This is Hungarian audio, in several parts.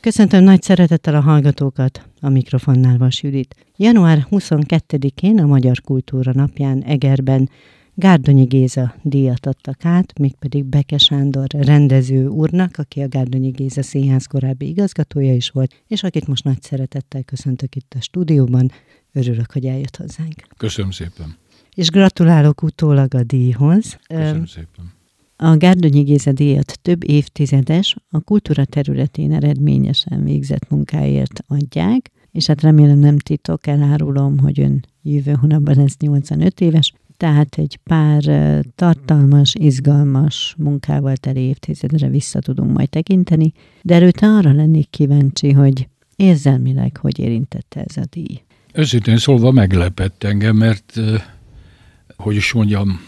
Köszöntöm nagy szeretettel a hallgatókat, a mikrofonnál Vas Judit. Január 22-én a Magyar Kultúra napján Egerben Gárdonyi Géza díjat adtak át, mégpedig Beke Sándor rendező úrnak, aki a Gárdonyi Géza Színház korábbi igazgatója is volt, és akit most nagy szeretettel köszöntök itt a stúdióban. Örülök, hogy eljött hozzánk. Köszönöm szépen. És gratulálok utólag a díjhoz. Köszönöm szépen. A Gárdonyi Géza díjat több évtizedes, a kultúra területén eredményesen végzett munkáért adják, és hát remélem nem titok, elárulom, hogy ön jövő hónapban lesz 85 éves, tehát egy pár tartalmas, izgalmas munkával teli évtizedre vissza tudunk majd tekinteni, de előtte arra lennék kíváncsi, hogy érzelmileg hogy érintette ez a díj. Őszintén szólva meglepett engem, mert hogy is mondjam,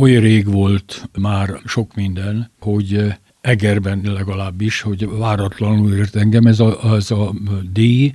oly rég volt már sok minden, hogy Egerben legalábbis, hogy váratlanul ért engem ez a, ez a díj,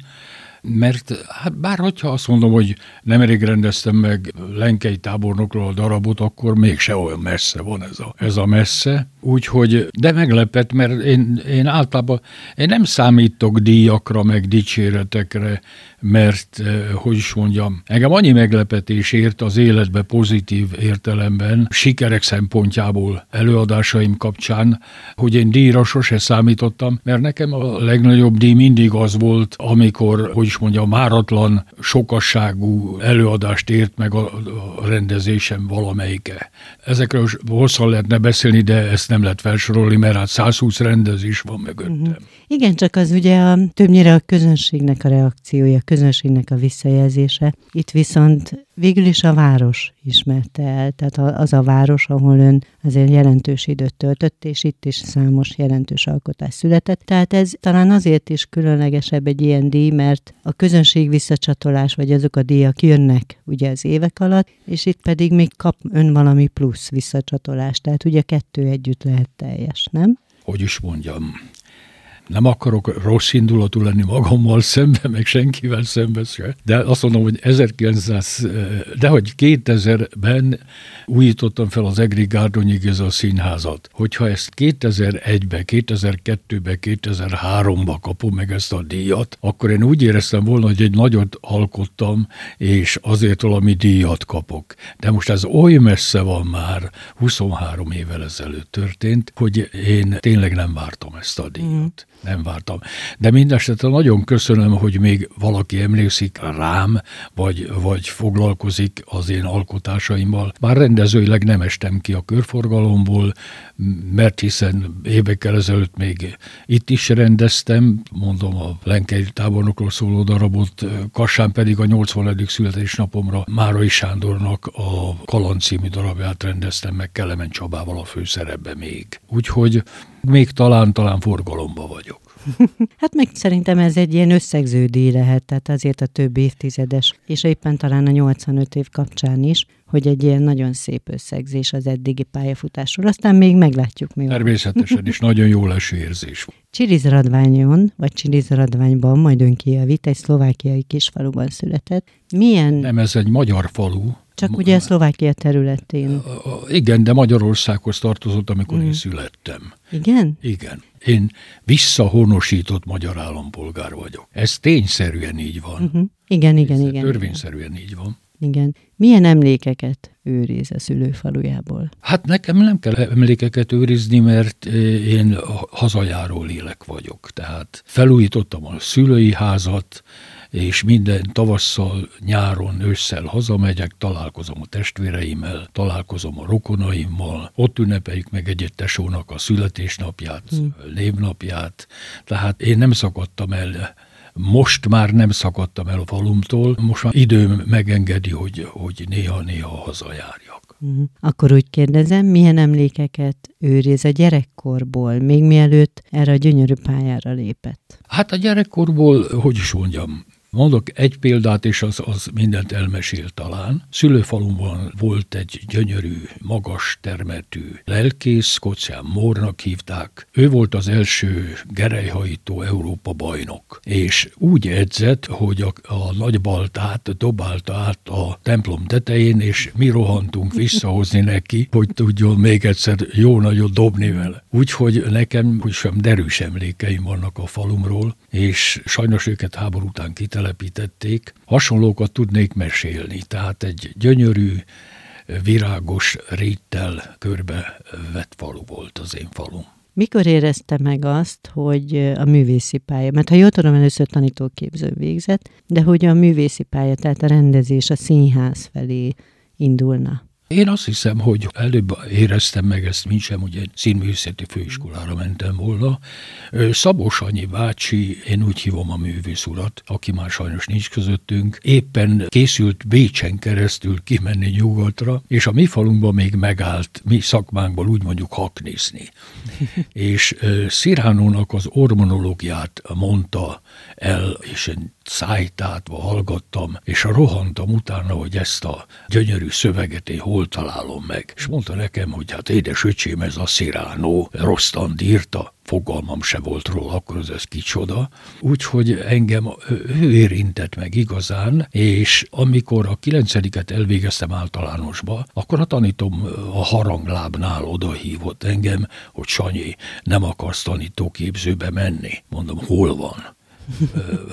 mert hát bár hogyha azt mondom, hogy nemrég rendeztem meg Lenkei tábornokról a darabot, akkor mégse olyan messze van ez a, ez a messze. Úgyhogy, de meglepett, mert én, én általában én nem számítok díjakra, meg dicséretekre, mert, eh, hogy is mondjam, engem annyi meglepetés ért az életbe pozitív értelemben, sikerek szempontjából előadásaim kapcsán, hogy én díjra sose számítottam, mert nekem a legnagyobb díj mindig az volt, amikor, hogy is mondjam, máratlan, sokasságú előadást ért meg a, a rendezésem valamelyike. Ezekről hosszan lehetne beszélni, de ezt nem lehet felsorolni, mert hát 120 rendezés van mögöttem. Uh-huh. Igen, csak az ugye a, többnyire a közönségnek a reakciója, a közönségnek a visszajelzése. Itt viszont végül is a város ismerte el, tehát az a város, ahol ön azért jelentős időt töltött, és itt is számos jelentős alkotás született. Tehát ez talán azért is különlegesebb egy ilyen díj, mert a közönség visszacsatolás, vagy azok a díjak jönnek ugye az évek alatt, és itt pedig még kap ön valami plusz visszacsatolást, tehát ugye kettő együtt lehet teljes, nem? Hogy is mondjam, nem akarok rossz indulatú lenni magammal szemben, meg senkivel szemben se, de azt mondom, hogy 1900, de hogy 2000-ben újítottam fel az Egri Gárdonyi Géza színházat. Hogyha ezt 2001-be, 2002-be, 2003-ba kapom meg ezt a díjat, akkor én úgy éreztem volna, hogy egy nagyot alkottam, és azért valami díjat kapok. De most ez oly messze van már, 23 évvel ezelőtt történt, hogy én tényleg nem vártam ezt a díjat. Mm nem vártam. De mindesetre nagyon köszönöm, hogy még valaki emlékszik rám, vagy, vagy foglalkozik az én alkotásaimmal. Bár rendezőileg nem estem ki a körforgalomból, mert hiszen évekkel ezelőtt még itt is rendeztem, mondom a Lenkei tábornokról szóló darabot, Kassán pedig a 80. születésnapomra Márai Sándornak a Kaland című darabját rendeztem meg Kelemen Csabával a főszerepbe még. Úgyhogy még talán-talán forgalomba vagyok. hát meg szerintem ez egy ilyen összegző díj lehet, tehát azért a több évtizedes, és éppen talán a 85 év kapcsán is, hogy egy ilyen nagyon szép összegzés az eddigi pályafutásról. Aztán még meglátjuk mi Természetesen is nagyon jó leső érzés. Csilizradványon, vagy Csilizradványban, majd ön kijavít, egy szlovákiai kisfaluban született. Milyen... Nem, ez egy magyar falu. Csak ugye a Szlovákia területén. Igen, de Magyarországhoz tartozott, amikor mm. én születtem. Igen? Igen. Én visszahonosított magyar állampolgár vagyok. Ez tényszerűen így van. Uh-huh. Igen, igen, igen. Törvényszerűen igen. így van. Igen. Milyen emlékeket őriz a szülőfalujából? Hát nekem nem kell emlékeket őrizni, mert eh, én hazajáró lélek vagyok. Tehát felújítottam a szülői házat, és minden tavasszal, nyáron, ősszel hazamegyek, találkozom a testvéreimmel, találkozom a rokonaimmal, ott ünnepeljük meg egy-egy tesónak a születésnapját, hmm. névnapját, tehát én nem szakadtam el most már nem szakadtam el a falumtól, most már időm megengedi, hogy, hogy néha-néha hazajárjak. Uh-huh. Akkor úgy kérdezem, milyen emlékeket őriz a gyerekkorból, még mielőtt erre a gyönyörű pályára lépett? Hát a gyerekkorból, hogy is mondjam, Mondok egy példát, és az, az mindent elmesél talán. Szülőfalumban volt egy gyönyörű, magas termetű lelkész, Kocsián Mórnak hívták. Ő volt az első gerejhajtó Európa bajnok, és úgy edzett, hogy a, a nagy baltát dobálta át a templom tetején, és mi rohantunk visszahozni neki, hogy tudjon még egyszer jó nagyot dobni vele. Úgyhogy nekem hogy sem derűs emlékeim vannak a falumról, és sajnos őket háború után kitelepítették. Hasonlókat tudnék mesélni, tehát egy gyönyörű, virágos réttel körbe vett falu volt az én falum. Mikor érezte meg azt, hogy a művészi pálya, mert ha jól tudom, először tanítóképző végzett, de hogy a művészi pálya, tehát a rendezés a színház felé indulna? Én azt hiszem, hogy előbb éreztem meg ezt, mint sem, hogy egy színművészeti főiskolára mentem volna. Szabos Anyi bácsi, én úgy hívom a művész urat, aki már sajnos nincs közöttünk, éppen készült Bécsen keresztül kimenni nyugatra, és a mi falunkban még megállt, mi szakmánkból úgy mondjuk haknézni. és Sziránónak az ormonológiát mondta el, és én szájtátva hallgattam, és rohantam utána, hogy ezt a gyönyörű szöveget én hol találom meg. És mondta nekem, hogy hát édes öcsém, ez a Sziránó, Rostand írta, fogalmam se volt róla, akkor az ez kicsoda. Úgyhogy engem ő érintett meg igazán, és amikor a kilencediket elvégeztem általánosba, akkor a tanítom a haranglábnál odahívott engem, hogy Sanyi, nem akarsz tanítóképzőbe menni. Mondom, hol van?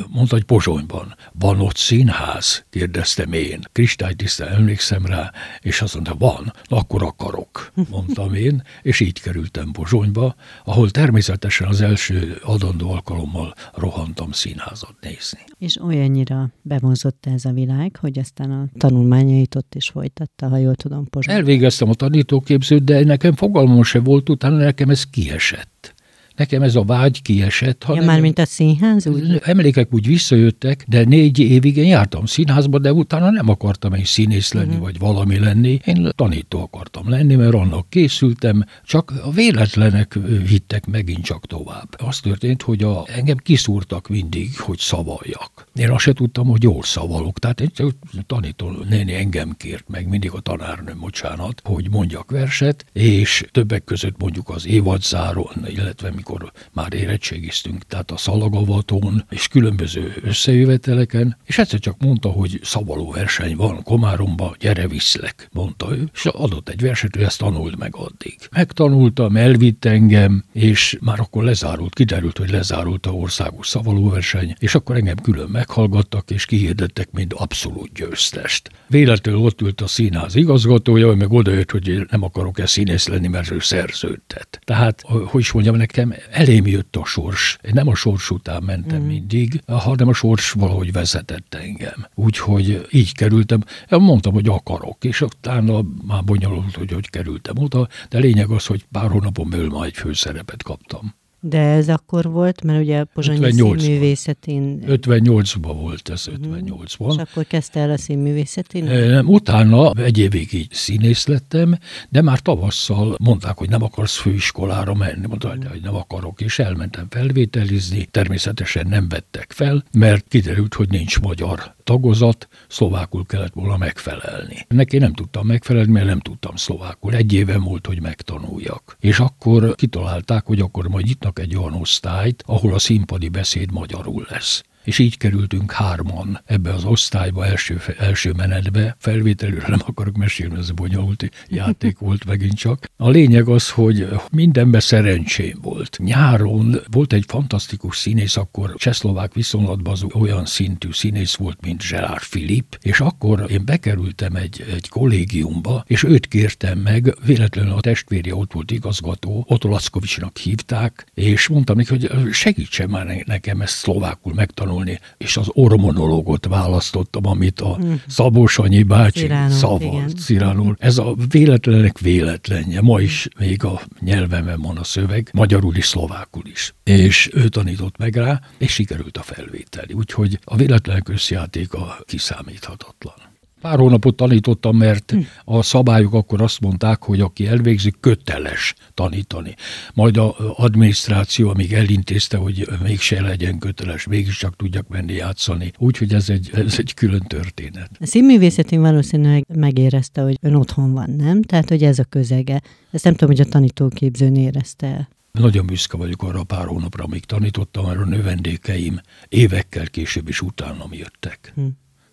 Mondta, hogy Pozsonyban. Van ott színház? kérdeztem én. Kristálytisztán emlékszem rá, és azt mondta, van, akkor akarok, mondtam én, és így kerültem Pozsonyba, ahol természetesen az első adandó alkalommal rohantam színházat nézni. És olyannyira bemozott ez a világ, hogy aztán a tanulmányait ott is folytatta, ha jól tudom, Pozsonyban. Elvégeztem a tanítóképzőt, de nekem fogalmam se volt, utána nekem ez kiesett. Nekem ez a vágy kiesett. Ja, már mint a színház? Úgy? Emlékek úgy visszajöttek, de négy évig én jártam színházba, de utána nem akartam egy színész lenni, uh-huh. vagy valami lenni. Én tanító akartam lenni, mert annak készültem, csak a véletlenek vittek megint csak tovább. Az történt, hogy a, engem kiszúrtak mindig, hogy szavaljak. Én azt se tudtam, hogy jól szavalok. Tehát egy tanító néni engem kért meg, mindig a tanárnő, bocsánat, hogy mondjak verset, és többek között mondjuk az évadzáró, illetve mikor amikor már érettségiztünk, tehát a szalagavatón és különböző összejöveteleken, és egyszer csak mondta, hogy szavaló verseny van Komáromba, gyere viszlek, mondta ő, és adott egy verset, hogy ezt tanult meg addig. Megtanultam, elvitt engem, és már akkor lezárult, kiderült, hogy lezárult a országos szavalóverseny, és akkor engem külön meghallgattak, és kihirdettek, mint abszolút győztest. Véletlenül ott ült a színház igazgatója, meg odajött, hogy nem akarok-e színész lenni, mert ő szerződtet. Tehát, hogy is mondjam, nekem elém jött a sors. Én nem a sors után mentem mm. mindig, hanem a sors valahogy vezetett engem. Úgyhogy így kerültem. Mondtam, hogy akarok, és utána már bonyolult, hogy hogy kerültem oda, de lényeg az, hogy pár hónapon belül már egy főszerepet kaptam. De ez akkor volt, mert ugye a Pozsonyi színművészetén... 58-ban volt ez, 58-ban. Mhm. És akkor kezdte el a színművészetén? Nem, utána egy évig így színész lettem, de már tavasszal mondták, hogy nem akarsz főiskolára menni. Mondtam, uh-huh. hogy nem akarok, és elmentem felvételizni. Természetesen nem vettek fel, mert kiderült, hogy nincs magyar tagozat, szlovákul kellett volna megfelelni. Neki nem tudtam megfelelni, mert nem tudtam szlovákul. Egy éve volt, hogy megtanuljak. És akkor kitalálták, hogy akkor majd itt egy olyan osztályt, ahol a színpadi beszéd magyarul lesz és így kerültünk hárman ebbe az osztályba, első, első menetbe. Felvételről nem akarok mesélni, ez bonyolult játék volt megint csak. A lényeg az, hogy mindenben szerencsém volt. Nyáron volt egy fantasztikus színész, akkor csehszlovák viszonylatban az olyan szintű színész volt, mint Gerard Philip, és akkor én bekerültem egy, egy kollégiumba, és őt kértem meg, véletlenül a testvérje ott volt igazgató, Otto Lackovicsnak hívták, és mondtam neki, hogy segítsen már nekem ezt szlovákul megtanulni, tanulni, és az ormonológot választottam, amit a mm. Szabó Sanyi bácsi Ciránul, szavalt, Ciránul. Ez a véletlenek véletlenje. Ma is még a nyelvemen van a szöveg, magyarul is, szlovákul is. És ő tanított meg rá, és sikerült a felvételi. Úgyhogy a véletlenek összjátéka kiszámíthatatlan. Pár hónapot tanítottam, mert a szabályok akkor azt mondták, hogy aki elvégzi, köteles tanítani. Majd a adminisztráció, amíg elintézte, hogy mégse legyen köteles, mégiscsak tudjak menni játszani. Úgyhogy ez egy, ez egy külön történet. A színművészetén valószínűleg megérezte, hogy ön otthon van, nem? Tehát, hogy ez a közege. Ezt nem tudom, hogy a tanítóképzőn érezte el. Nagyon büszke vagyok arra a pár hónapra, amíg tanítottam, mert a növendékeim évekkel később is utánam jöttek. Hm.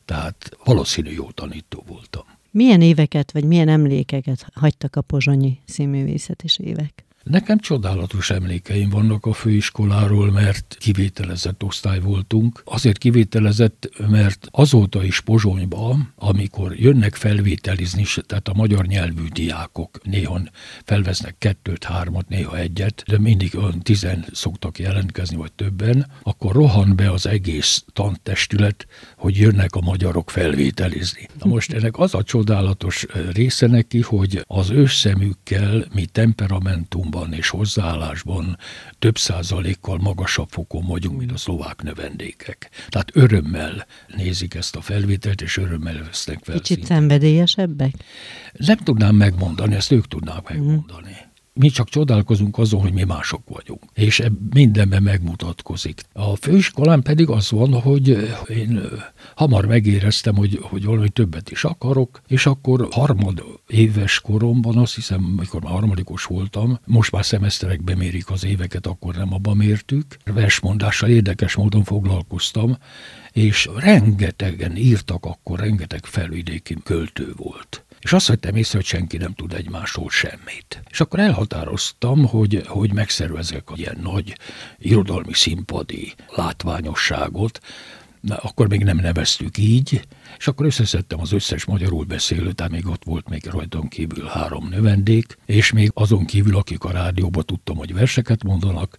Tehát valószínű jó tanító voltam. Milyen éveket, vagy milyen emlékeket hagytak a pozsonyi színművészetes évek? Nekem csodálatos emlékeim vannak a főiskoláról, mert kivételezett osztály voltunk. Azért kivételezett, mert azóta is Pozsonyba, amikor jönnek felvételizni, tehát a magyar nyelvű diákok néha felvesznek kettőt, hármat, néha egyet, de mindig olyan tizen szoktak jelentkezni, vagy többen, akkor rohan be az egész tantestület, hogy jönnek a magyarok felvételizni. Na most ennek az a csodálatos része neki, hogy az őszemükkel mi temperamentumban tudatban és hozzáállásban több százalékkal magasabb fokon vagyunk, mint a szlovák növendékek. Tehát örömmel nézik ezt a felvételt, és örömmel vesznek fel. Kicsit szenvedélyesebbek? Nem tudnám megmondani, ezt ők tudnák megmondani. Mm mi csak csodálkozunk azon, hogy mi mások vagyunk. És mindenben megmutatkozik. A főiskolán pedig az van, hogy én hamar megéreztem, hogy, hogy valami többet is akarok, és akkor harmad éves koromban, azt hiszem, amikor már harmadikos voltam, most már szemeszterekbe mérik az éveket, akkor nem abba mértük. Versmondással érdekes módon foglalkoztam, és rengetegen írtak akkor, rengeteg felvidéki költő volt. És azt vettem észre, hogy senki nem tud egymásról semmit. És akkor elhatároztam, hogy, hogy megszervezek ilyen nagy irodalmi színpadi látványosságot, Na, akkor még nem neveztük így, és akkor összeszedtem az összes magyarul beszélő, tehát még ott volt még rajtam kívül három növendék, és még azon kívül, akik a rádióba tudtam, hogy verseket mondanak,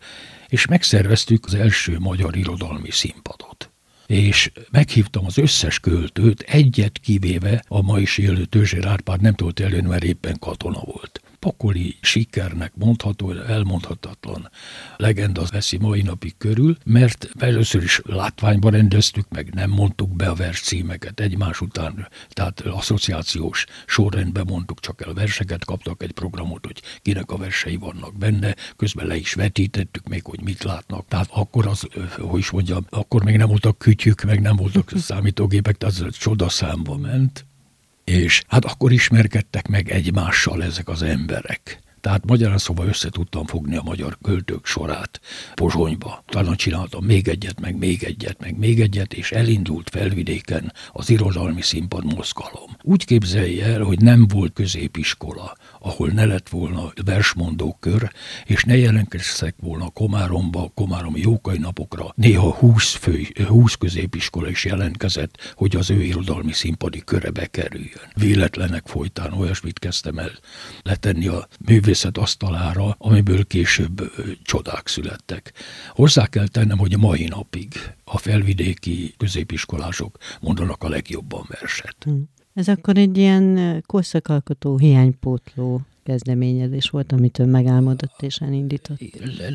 és megszerveztük az első magyar irodalmi színpadot és meghívtam az összes költőt, egyet kivéve a ma is élő Tőzsér Árpád nem tudott eljönni, mert éppen katona volt pokoli sikernek mondható, elmondhatatlan legenda az veszi mai napig körül, mert először is látványban rendeztük, meg nem mondtuk be a vers címeket egymás után, tehát asszociációs sorrendben mondtuk csak el verseket, kaptak egy programot, hogy kinek a versei vannak benne, közben le is vetítettük még, hogy mit látnak. Tehát akkor az, hogy is mondjam, akkor még nem voltak kütyük, meg nem voltak számítógépek, tehát az csodaszámba ment és hát akkor ismerkedtek meg egymással ezek az emberek. Tehát magyarán szóval össze tudtam fogni a magyar költők sorát Pozsonyba. Talán csináltam még egyet, meg még egyet, meg még egyet, és elindult felvidéken az irodalmi színpad mozgalom. Úgy képzelje el, hogy nem volt középiskola, ahol ne lett volna versmondó kör, és ne jelentkeztek volna Komáromba, Komáromi jókai napokra. Néha 20 fő, 20 középiskola is jelentkezett, hogy az ő irodalmi színpadi köre bekerüljön. Véletlenek folytán olyasmit kezdtem el letenni a művészet asztalára, amiből később csodák születtek. Hozzá kell tennem, hogy a mai napig a felvidéki középiskolások mondanak a legjobban verset. Hmm. Ez akkor egy ilyen korszakalkotó, hiánypótló kezdeményezés volt, amit ön megálmodott és elindított?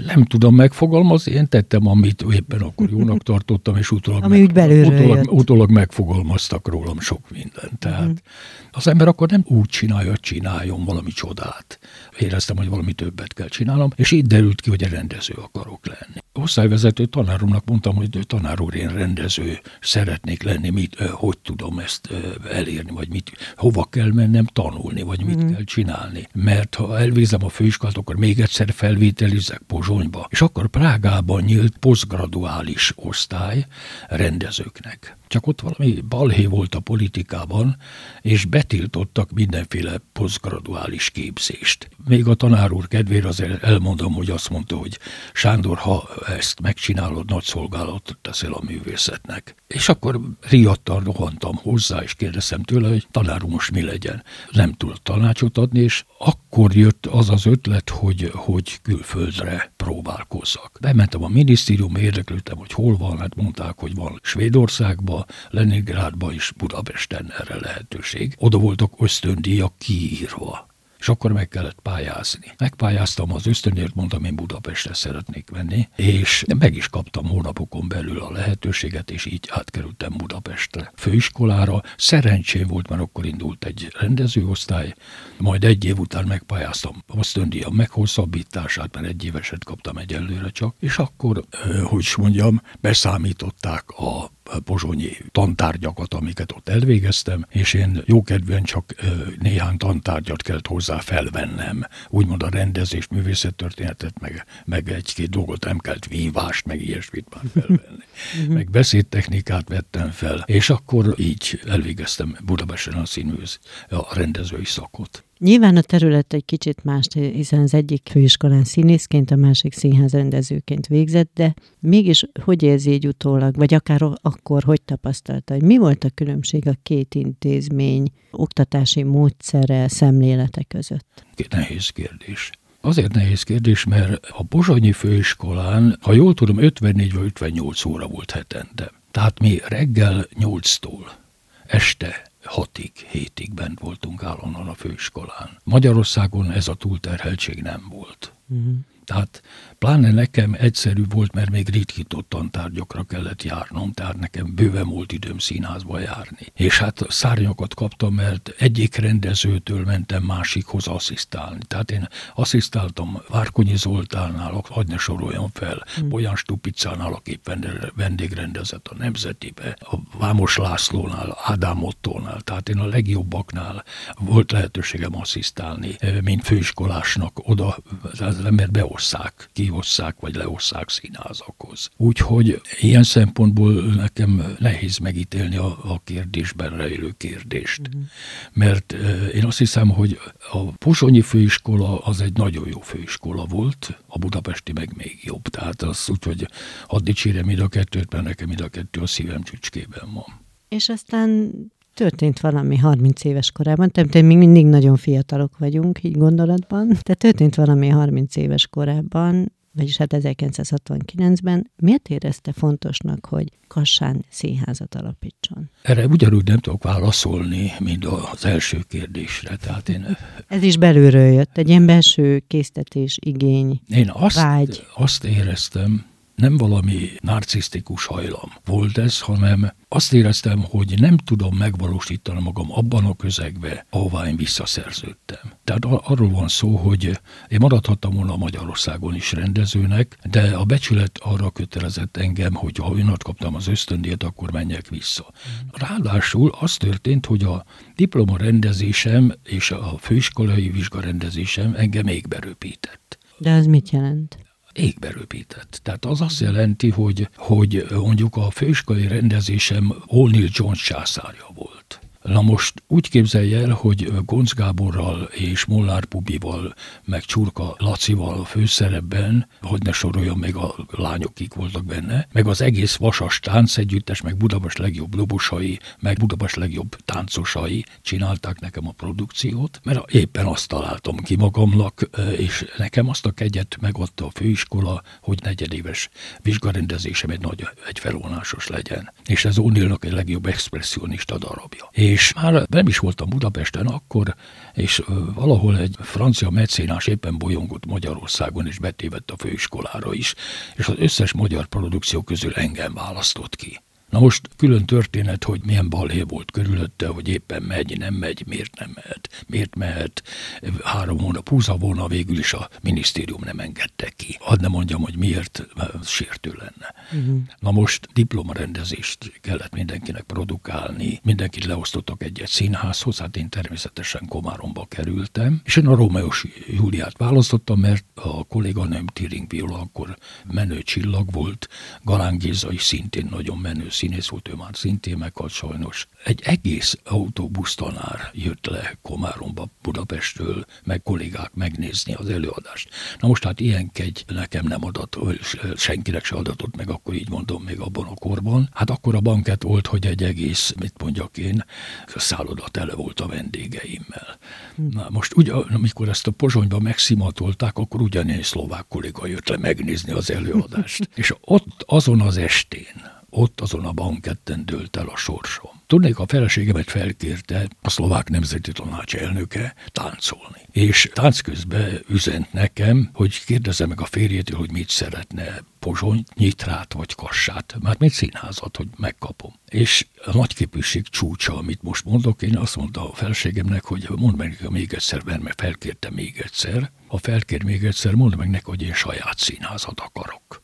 Nem tudom megfogalmazni, én tettem, amit éppen akkor jónak tartottam, és utólag, Ami meg, utólag, utólag megfogalmaztak rólam sok mindent. Tehát uh-huh. az ember akkor nem úgy csinálja, hogy csináljon valami csodát. Éreztem, hogy valami többet kell csinálnom, és így derült ki, hogy rendező akarok lenni. Osztályvezető tanáromnak mondtam, hogy tanár úr, én rendező szeretnék lenni, mit, hogy tudom ezt elérni, vagy mit, hova kell mennem tanulni, vagy mit uh-huh. kell csinálni mert ha elvégzem a főiskolát, akkor még egyszer felvételizek Pozsonyba. És akkor Prágában nyílt posztgraduális osztály rendezőknek csak ott valami balhé volt a politikában, és betiltottak mindenféle posztgraduális képzést. Még a tanár úr kedvére azért elmondom, hogy azt mondta, hogy Sándor, ha ezt megcsinálod, nagy szolgálatot teszel a művészetnek. És akkor riadtan rohantam hozzá, és kérdeztem tőle, hogy tanár úr most mi legyen. Nem tudott tanácsot adni, és akkor jött az az ötlet, hogy, hogy külföldre próbálkozzak. Bementem a minisztérium, érdeklődtem, hogy hol van, hát mondták, hogy van Svédországban, Leningrádba is Budapesten erre lehetőség. Oda voltak ösztöndíjak kiírva. és akkor meg kellett pályázni. Megpályáztam az ösztönért, mondtam, én Budapestre szeretnék menni, és meg is kaptam hónapokon belül a lehetőséget, és így átkerültem Budapestre. Főiskolára szerencsém volt, mert akkor indult egy rendezőosztály, majd egy év után megpályáztam ösztöndíjam meghosszabbítását, mert egy éveset kaptam egyelőre csak, és akkor, hogy is mondjam, beszámították a pozsonyi tantárgyakat, amiket ott elvégeztem, és én jókedvűen csak néhány tantárgyat kellett hozzá felvennem. Úgymond a rendezést, művészettörténetet, meg, meg egy-két dolgot nem kellett vívást, meg ilyesmit már felvenni. Mhm. meg beszédtechnikát vettem fel, és akkor így elvégeztem Budapesten a színműz, a rendezői szakot. Nyilván a terület egy kicsit más, hiszen az egyik főiskolán színészként, a másik színház rendezőként végzett, de mégis hogy érzi így utólag, vagy akár akkor hogy tapasztalta, hogy mi volt a különbség a két intézmény oktatási módszere, szemlélete között? Nehéz kérdés. Azért nehéz kérdés, mert a Pozsonyi főiskolán, ha jól tudom, 54 vagy 58 óra volt hetente. Tehát mi reggel 8-tól este hatig, hétig bent voltunk állandóan a főiskolán. Magyarországon ez a túlterheltség nem volt. Uh-huh. Tehát pláne nekem egyszerű volt, mert még ritkított tantárgyakra kellett járnom, tehát nekem bőven volt időm színházba járni. És hát szárnyakat kaptam, mert egyik rendezőtől mentem másikhoz asszisztálni. Tehát én asszisztáltam Várkonyi Zoltánnál, hagyj ne soroljam fel, hmm. Bolyán Stupicánál, aki vendégrendezett a Nemzetibe, a Vámos Lászlónál, Ádám Ottónál, tehát én a legjobbaknál volt lehetőségem asszisztálni, mint főiskolásnak oda, be beosszák, kiosszák, vagy leosszák színházakhoz. Úgyhogy ilyen szempontból nekem nehéz megítélni a, a kérdésben rejlő kérdést. Uh-huh. Mert én azt hiszem, hogy a Pozsonyi főiskola az egy nagyon jó főiskola volt, a budapesti meg még jobb. Tehát az úgy, hogy hadd dicsérem mind a kettőt, mert nekem mind a kettő a szívem csücskében van. És aztán történt valami 30 éves korában, tehát még mindig nagyon fiatalok vagyunk, így gondolatban, tehát történt valami 30 éves korában, vagyis hát 1969-ben, miért érezte fontosnak, hogy Kassán színházat alapítson? Erre ugyanúgy nem tudok válaszolni, mint az első kérdésre. Tehát én... Ez is belülről jött, egy ilyen belső késztetés, igény, Én azt, vágy. azt éreztem, nem valami narcisztikus hajlam volt ez, hanem azt éreztem, hogy nem tudom megvalósítani magam abban a közegbe, ahová én visszaszerződtem. Tehát arról van szó, hogy én maradhattam volna Magyarországon is rendezőnek, de a becsület arra kötelezett engem, hogy ha önat kaptam az ösztöndíjat, akkor menjek vissza. Ráadásul az történt, hogy a diploma rendezésem és a főiskolai vizsgarendezésem engem még beröpített. De ez mit jelent? Égbe röpített. Tehát az azt jelenti, hogy, hogy mondjuk a főiskolai rendezésem O'Neill Jones császárja volt. Na most úgy képzelje el, hogy Gonc Gáborral és Mollár Pubival, meg Csurka Lacival a főszerepben, hogy ne soroljam meg a lányok, kik voltak benne, meg az egész Vasas táncegyüttes, meg Budapest legjobb lobosai, meg Budapest legjobb táncosai csinálták nekem a produkciót, mert éppen azt találtam ki magamnak, és nekem azt a kegyet megadta a főiskola, hogy negyedéves vizsgarendezésem egy nagy, egy felvonásos legyen. És ez O'Neillnak egy legjobb expressionista darabja. És és már nem is voltam Budapesten akkor, és valahol egy francia mecénás éppen bolyongott Magyarországon, és betévett a főiskolára is, és az összes magyar produkció közül engem választott ki. Na most külön történet, hogy milyen balhé volt körülötte, hogy éppen megy, nem megy, miért nem mehet, miért mehet. Három hónap, húza volna végül is a minisztérium nem engedte ki. Hadd ne mondjam, hogy miért, mert sértő lenne. Uh-huh. Na most diplomarendezést kellett mindenkinek produkálni, mindenkit leosztottak egy-egy színházhoz, hát én természetesen Komáromba kerültem, és én a Rómeos Júliát választottam, mert a kolléganőm Tiring Viola akkor menő csillag volt, Galán Géza is szintén nagyon menő színész volt, ő már szintén meghalt sajnos. Egy egész autóbusztanár jött le Komáromba Budapestről, meg kollégák megnézni az előadást. Na most hát ilyen kegy nekem nem adott, senkinek se adatott meg, akkor így mondom még abban a korban. Hát akkor a banket volt, hogy egy egész, mit mondjak én, a szálloda tele volt a vendégeimmel. Na most ugye, amikor ezt a Pozsonyba megszimatolták, akkor ugyanilyen szlovák kolléga jött le megnézni az előadást. És ott azon az estén ott azon a banketten dőlt el a sorsom. tudnék, a feleségemet felkérte a szlovák nemzeti tanács elnöke táncolni. És tánc közben üzent nekem, hogy kérdezze meg a férjétől, hogy mit szeretne, Pozsony, Nyitrát vagy Kassát, már még színházat, hogy megkapom. És a nagyképűség csúcsa, amit most mondok, én azt mondta a felségemnek, hogy mondd meg még egyszer, mert felkérte még egyszer. Ha felkér még egyszer, mondd meg neki, hogy én saját színházat akarok.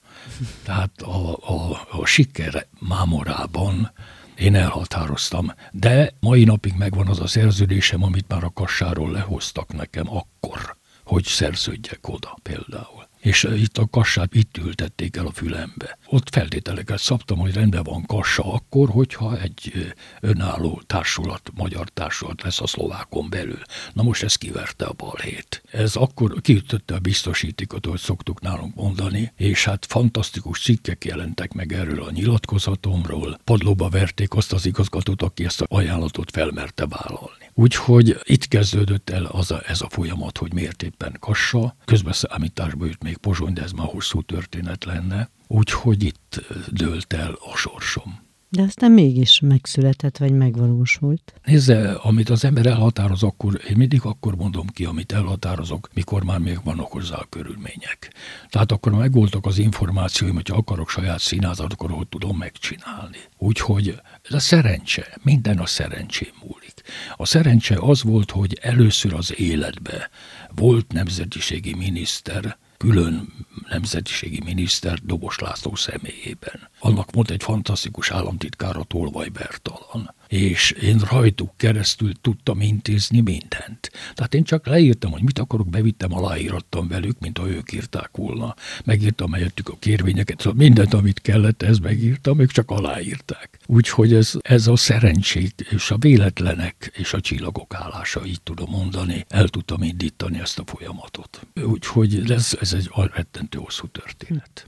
Tehát a, a, a siker mámorában én elhatároztam. De mai napig megvan az a szerződésem, amit már a kassáról lehoztak nekem akkor, hogy szerződjek oda például és itt a kassát itt ültették el a fülembe. Ott feltételeket szabtam, hogy rendben van kassa akkor, hogyha egy önálló társulat, magyar társulat lesz a szlovákon belül. Na most ez kiverte a balhét. Ez akkor kiütötte a biztosítékot, hogy szoktuk nálunk mondani, és hát fantasztikus cikkek jelentek meg erről a nyilatkozatomról. Padlóba verték azt az igazgatót, aki ezt a ajánlatot felmerte vállalni. Úgyhogy itt kezdődött el az a, ez a folyamat, hogy miért éppen Kassa. Közbeszámításba jött még Pozsony, de ez már hosszú történet lenne. Úgyhogy itt dőlt el a sorsom. De aztán mégis megszületett, vagy megvalósult. Nézze, amit az ember elhatároz, akkor én mindig akkor mondom ki, amit elhatározok, mikor már még vannak hozzá a körülmények. Tehát akkor megvoltak az információim, hogyha akarok saját színházat, akkor hogy tudom megcsinálni. Úgyhogy ez a szerencse, minden a szerencsém múlik. A szerencse az volt, hogy először az életbe volt nemzetiségi miniszter, külön nemzetiségi miniszter Dobos László személyében. Annak volt egy fantasztikus államtitkára Tolvaj Bertalan és én rajtuk keresztül tudtam intézni mindent. Tehát én csak leírtam, hogy mit akarok, bevittem, aláírattam velük, mint ha ők írták volna. Megírtam helyettük a kérvényeket, szóval mindent, amit kellett, ezt megírtam, ők csak aláírták. Úgyhogy ez, ez a szerencsét és a véletlenek és a csillagok állása, így tudom mondani, el tudtam indítani ezt a folyamatot. Úgyhogy ez, ez egy rettentő hosszú történet.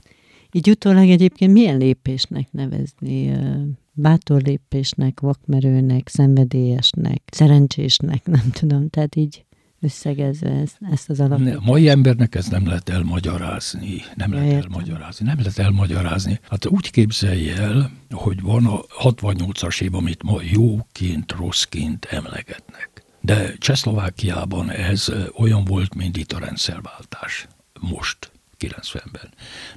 Így utólag egyébként milyen lépésnek nevezni bátor lépésnek, vakmerőnek, szenvedélyesnek, szerencsésnek, nem tudom, tehát így összegezve ezt, ezt az alapot. A mai embernek ez nem lehet elmagyarázni, nem lehet Értem. elmagyarázni, nem lehet elmagyarázni. Hát úgy képzelje el, hogy van a 68-as év, amit ma jóként, rosszként emlegetnek. De Csehszlovákiában ez olyan volt, mint itt a rendszerváltás. Most. 90-ben.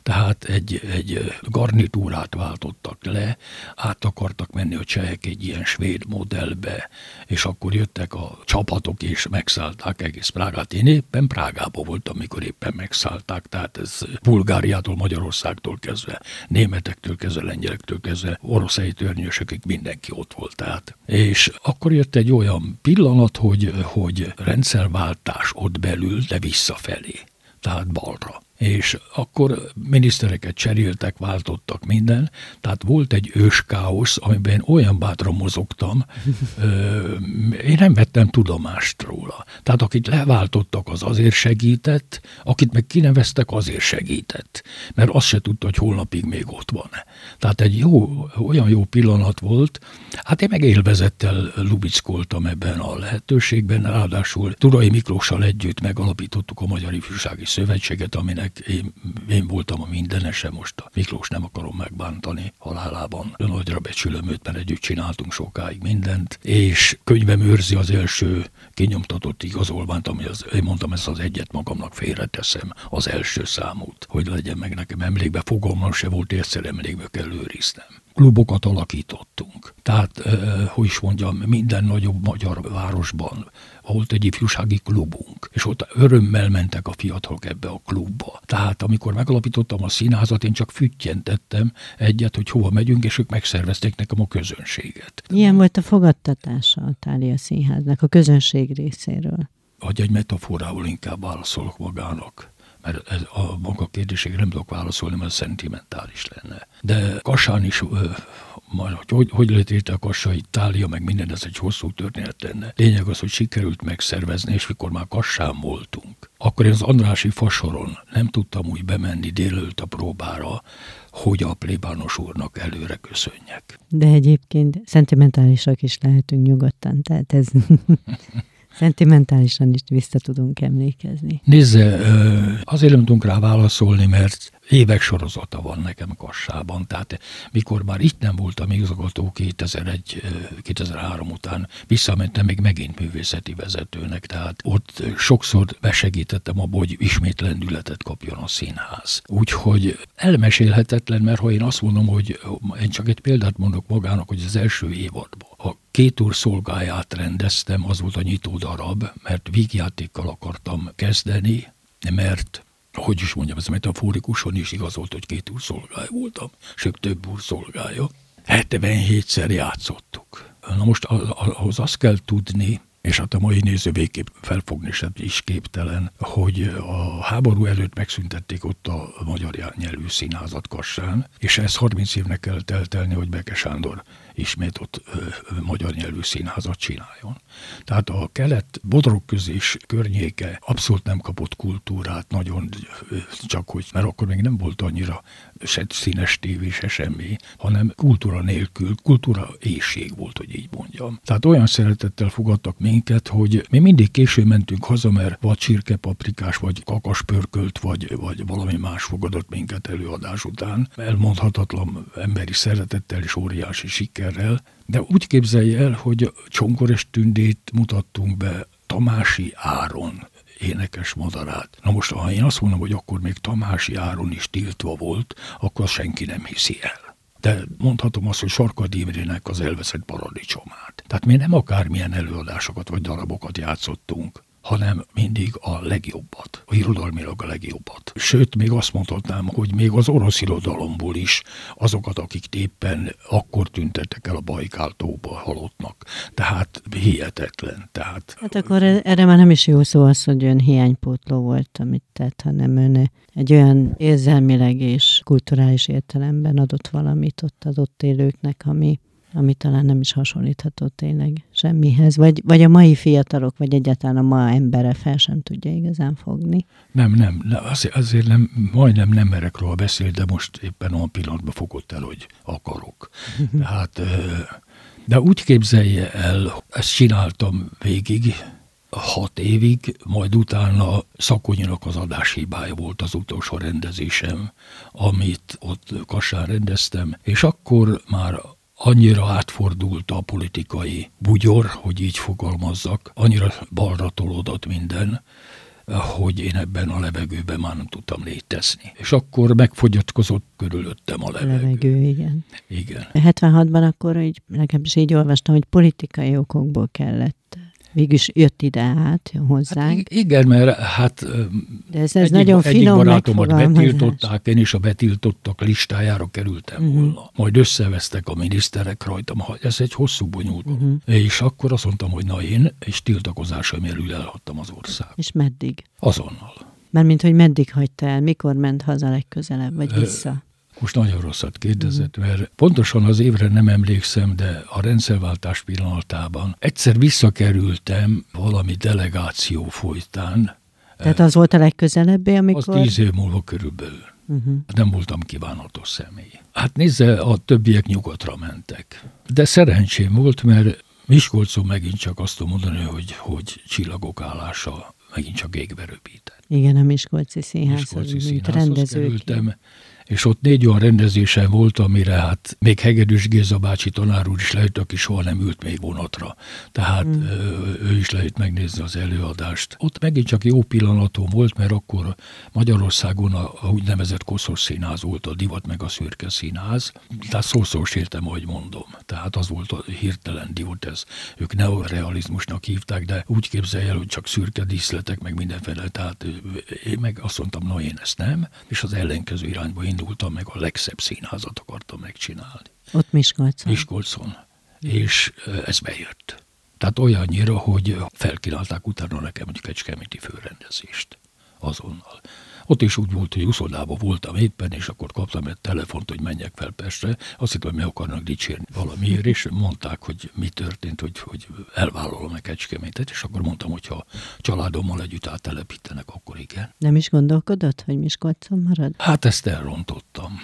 Tehát egy, egy garnitúrát váltottak le, át akartak menni a csehek egy ilyen svéd modellbe, és akkor jöttek a csapatok és megszállták egész Prágát. Én éppen Prágában voltam, amikor éppen megszállták, tehát ez Bulgáriától, Magyarországtól kezdve, németektől kezdve, lengyelektől kezdve, oroszai törnyösökig mindenki ott volt. Tehát. És akkor jött egy olyan pillanat, hogy, hogy rendszerváltás ott belül, de visszafelé, tehát balra és akkor minisztereket cseréltek, váltottak minden, tehát volt egy őskáosz, amiben olyan bátran mozogtam, én nem vettem tudomást róla. Tehát akit leváltottak, az azért segített, akit meg kineveztek, azért segített, mert azt se tudta, hogy holnapig még ott van. Tehát egy jó, olyan jó pillanat volt, hát én meg élvezettel lubickoltam ebben a lehetőségben, ráadásul Turai Miklóssal együtt megalapítottuk a Magyar Ifjúsági Szövetséget, aminek aminek én, én voltam a mindenese, most a Miklós nem akarom megbántani halálában. Nagyra becsülöm őt, mert együtt csináltunk sokáig mindent, és könyvem őrzi az első kinyomtatott igazolványt, ami az, én mondtam, ezt az egyet magamnak félreteszem, az első számút, hogy legyen meg nekem. Emlékbe, fogalmam se volt, egyszer emlékbe kell őriznem klubokat alakítottunk. Tehát, eh, hogy is mondjam, minden nagyobb magyar városban volt egy ifjúsági klubunk, és ott örömmel mentek a fiatalok ebbe a klubba. Tehát amikor megalapítottam a színházat, én csak füttyentettem egyet, hogy hova megyünk, és ők megszervezték nekem a közönséget. Milyen volt a fogadtatása a Tália Színháznak a közönség részéről? Hogy egy metaforával inkább válaszolok magának mert ez a maga kérdésére nem tudok válaszolni, mert szentimentális lenne. De Kassán is majd, hogy, hogy lett a Kassa Itália, meg minden, ez egy hosszú történet lenne. Lényeg az, hogy sikerült megszervezni, és mikor már Kassán voltunk, akkor én az Andrási fasoron nem tudtam úgy bemenni délőtt a próbára, hogy a plébános úrnak előre köszönjek. De egyébként szentimentálisak is lehetünk nyugodtan, tehát ez Szentimentálisan is vissza tudunk emlékezni. Nézze, azért nem tudunk rá válaszolni, mert évek sorozata van nekem Kassában, tehát mikor már itt nem voltam igazgató 2001, 2003 után, visszamentem még megint művészeti vezetőnek, tehát ott sokszor besegítettem abba, hogy ismét lendületet kapjon a színház. Úgyhogy elmesélhetetlen, mert ha én azt mondom, hogy én csak egy példát mondok magának, hogy az első évadban két úr szolgáját rendeztem, az volt a nyitó darab, mert vígjátékkal akartam kezdeni, mert hogy is mondjam, ez metaforikusan is igazolt, hogy két úr szolgája voltam, sőt több úr szolgája. 77-szer játszottuk. Na most ahhoz azt kell tudni, és hát a mai néző végképp felfogni sem is képtelen, hogy a háború előtt megszüntették ott a magyar nyelvű színházat Kassán, és ez 30 évnek kell teltelni, hogy Beke Sándor ismét ott ö, magyar nyelvű színházat csináljon. Tehát a kelet bodrokközés környéke abszolút nem kapott kultúrát, nagyon ö, csak hogy, mert akkor még nem volt annyira se színes tévé, se semmi, hanem kultúra nélkül, kultúra éjség volt, hogy így mondjam. Tehát olyan szeretettel fogadtak minket, hogy mi mindig késő mentünk haza, mert vagy csirke paprikás, vagy kakaspörkölt, vagy, vagy valami más fogadott minket előadás után. Elmondhatatlan emberi szeretettel és óriási sikerrel, de úgy képzelje el, hogy Csonkor és Tündét mutattunk be Tamási Áron énekes madarát. Na most, ha én azt mondom, hogy akkor még Tamási Áron is tiltva volt, akkor senki nem hiszi el. De mondhatom azt, hogy Sarkad Imrének az elveszett paradicsomát. Tehát mi nem akármilyen előadásokat vagy darabokat játszottunk, hanem mindig a legjobbat, a irodalmilag a legjobbat. Sőt, még azt mondhatnám, hogy még az orosz irodalomból is azokat, akik éppen akkor tüntettek el a Bajkáltóba halottnak. Tehát hihetetlen. Tehát, hát akkor erre már nem is jó szó az, hogy ön hiánypótló volt, amit tett, hanem ön egy olyan érzelmileg és kulturális értelemben adott valamit ott adott élőknek, ami ami talán nem is hasonlítható tényleg semmihez, vagy, vagy a mai fiatalok, vagy egyáltalán a ma embere fel sem tudja igazán fogni. Nem, nem, azért, azért nem, majdnem nem merek róla beszélni, de most éppen olyan pillanatban fogott el, hogy akarok. Tehát, de úgy képzelje el, ezt csináltam végig, hat évig, majd utána Szakonyinak az adáshibája volt az utolsó rendezésem, amit ott Kassán rendeztem, és akkor már annyira átfordult a politikai bugyor, hogy így fogalmazzak, annyira balra tolódott minden, hogy én ebben a levegőben már nem tudtam létezni. És akkor megfogyatkozott körülöttem a levegő. levegő igen. Igen. 76-ban akkor, így, legalábbis így olvastam, hogy politikai okokból kellett Végülis jött ide át hozzánk. Hát igen, mert hát De ez, ez egyik, nagyon egyik finom barátomat betiltották, én is a betiltottak listájára kerültem uh-huh. volna. Majd összevesztek a miniszterek rajtam, ez egy hosszú bonyolult. Uh-huh. És akkor azt mondtam, hogy na én, és tiltakozásom elül elhagytam az ország. És meddig? Azonnal. Mert mint hogy meddig hagyta el, mikor ment haza legközelebb, vagy vissza? Most nagyon rosszat kérdezett, mhm. mert pontosan az évre nem emlékszem, de a rendszerváltás pillanatában egyszer visszakerültem valami delegáció folytán. Tehát az volt a legközelebbi, amikor... Az tíz év múlva körülbelül. Uh-huh. Nem voltam kívánatos személy. Hát nézze, a többiek nyugatra mentek. De szerencsém volt, mert Miskolcon megint csak azt tudom mondani, hogy, hogy csillagok állása megint csak égbe röpített. Igen, a Miskolci Színház, Miskolci mint rendezőként és ott négy olyan rendezése volt, amire hát még Hegedűs Géza bácsi tanár úr is lehet, aki soha nem ült még vonatra. Tehát mm. ő is lehet megnézni az előadást. Ott megint csak jó pillanatom volt, mert akkor Magyarországon a, a úgynevezett koszos színház volt a divat meg a szürke színház. Tehát szószós értem, ahogy mondom. Tehát az volt a hirtelen divat, ez ők neorealizmusnak hívták, de úgy képzelje el, hogy csak szürke díszletek, meg mindenféle. Tehát én meg azt mondtam, na én ezt nem, és az ellenkező irányba én indultam, meg a legszebb színházat akartam megcsinálni. Ott Miskolcon. Miskolcon. És ez bejött. Tehát olyannyira, hogy felkínálták utána nekem egy kecskeméti főrendezést azonnal. Ott is úgy volt, hogy uszodában voltam éppen, és akkor kaptam egy telefont, hogy menjek fel Pestre. Azt hittem, hogy meg akarnak dicsérni valamiért, és mondták, hogy mi történt, hogy, hogy elvállalom a kecskemétet, és akkor mondtam, hogy ha családommal együtt áttelepítenek, akkor igen. Nem is gondolkodott, hogy Miskolcon marad? Hát ezt elrontottam.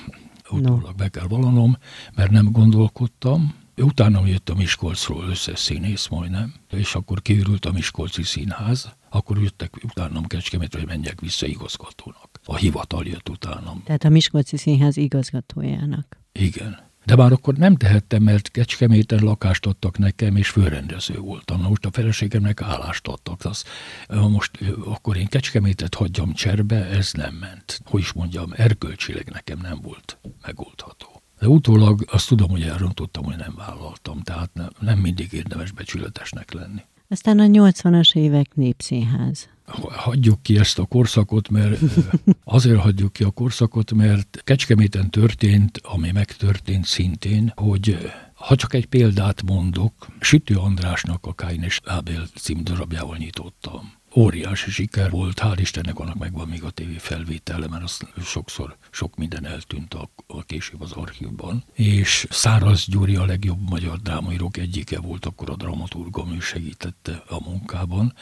Utólag no. be kell vallanom, mert nem gondolkodtam, Utána jött a Miskolcról összes színész majdnem, és akkor kiürült a Miskolci Színház, akkor jöttek utánam Kecskemétre, hogy menjek vissza igazgatónak. A hivatal jött utánam. Tehát a Miskolci Színház igazgatójának. Igen. De már akkor nem tehettem, mert Kecskeméten lakást adtak nekem, és főrendező voltam. Na most a feleségemnek állást adtak. Az, most akkor én Kecskemétet hagyjam cserbe, ez nem ment. Hogy is mondjam, erkölcsileg nekem nem volt megoldható. De utólag azt tudom, hogy elrontottam, hogy nem vállaltam, tehát nem, nem mindig érdemes becsületesnek lenni. Aztán a 80-as évek népszínház. Hagyjuk ki ezt a korszakot, mert azért hagyjuk ki a korszakot, mert Kecskeméten történt, ami megtörtént szintén, hogy ha csak egy példát mondok, Sütő Andrásnak a Káin és Ábel című darabjával nyitottam óriási siker volt, hál' Istennek annak megvan még a tévé felvétele, mert az sokszor sok minden eltűnt a, a később az archívban. És Száraz Gyuri a legjobb magyar drámaírók egyike volt, akkor a dramaturgom, ő segítette a munkában,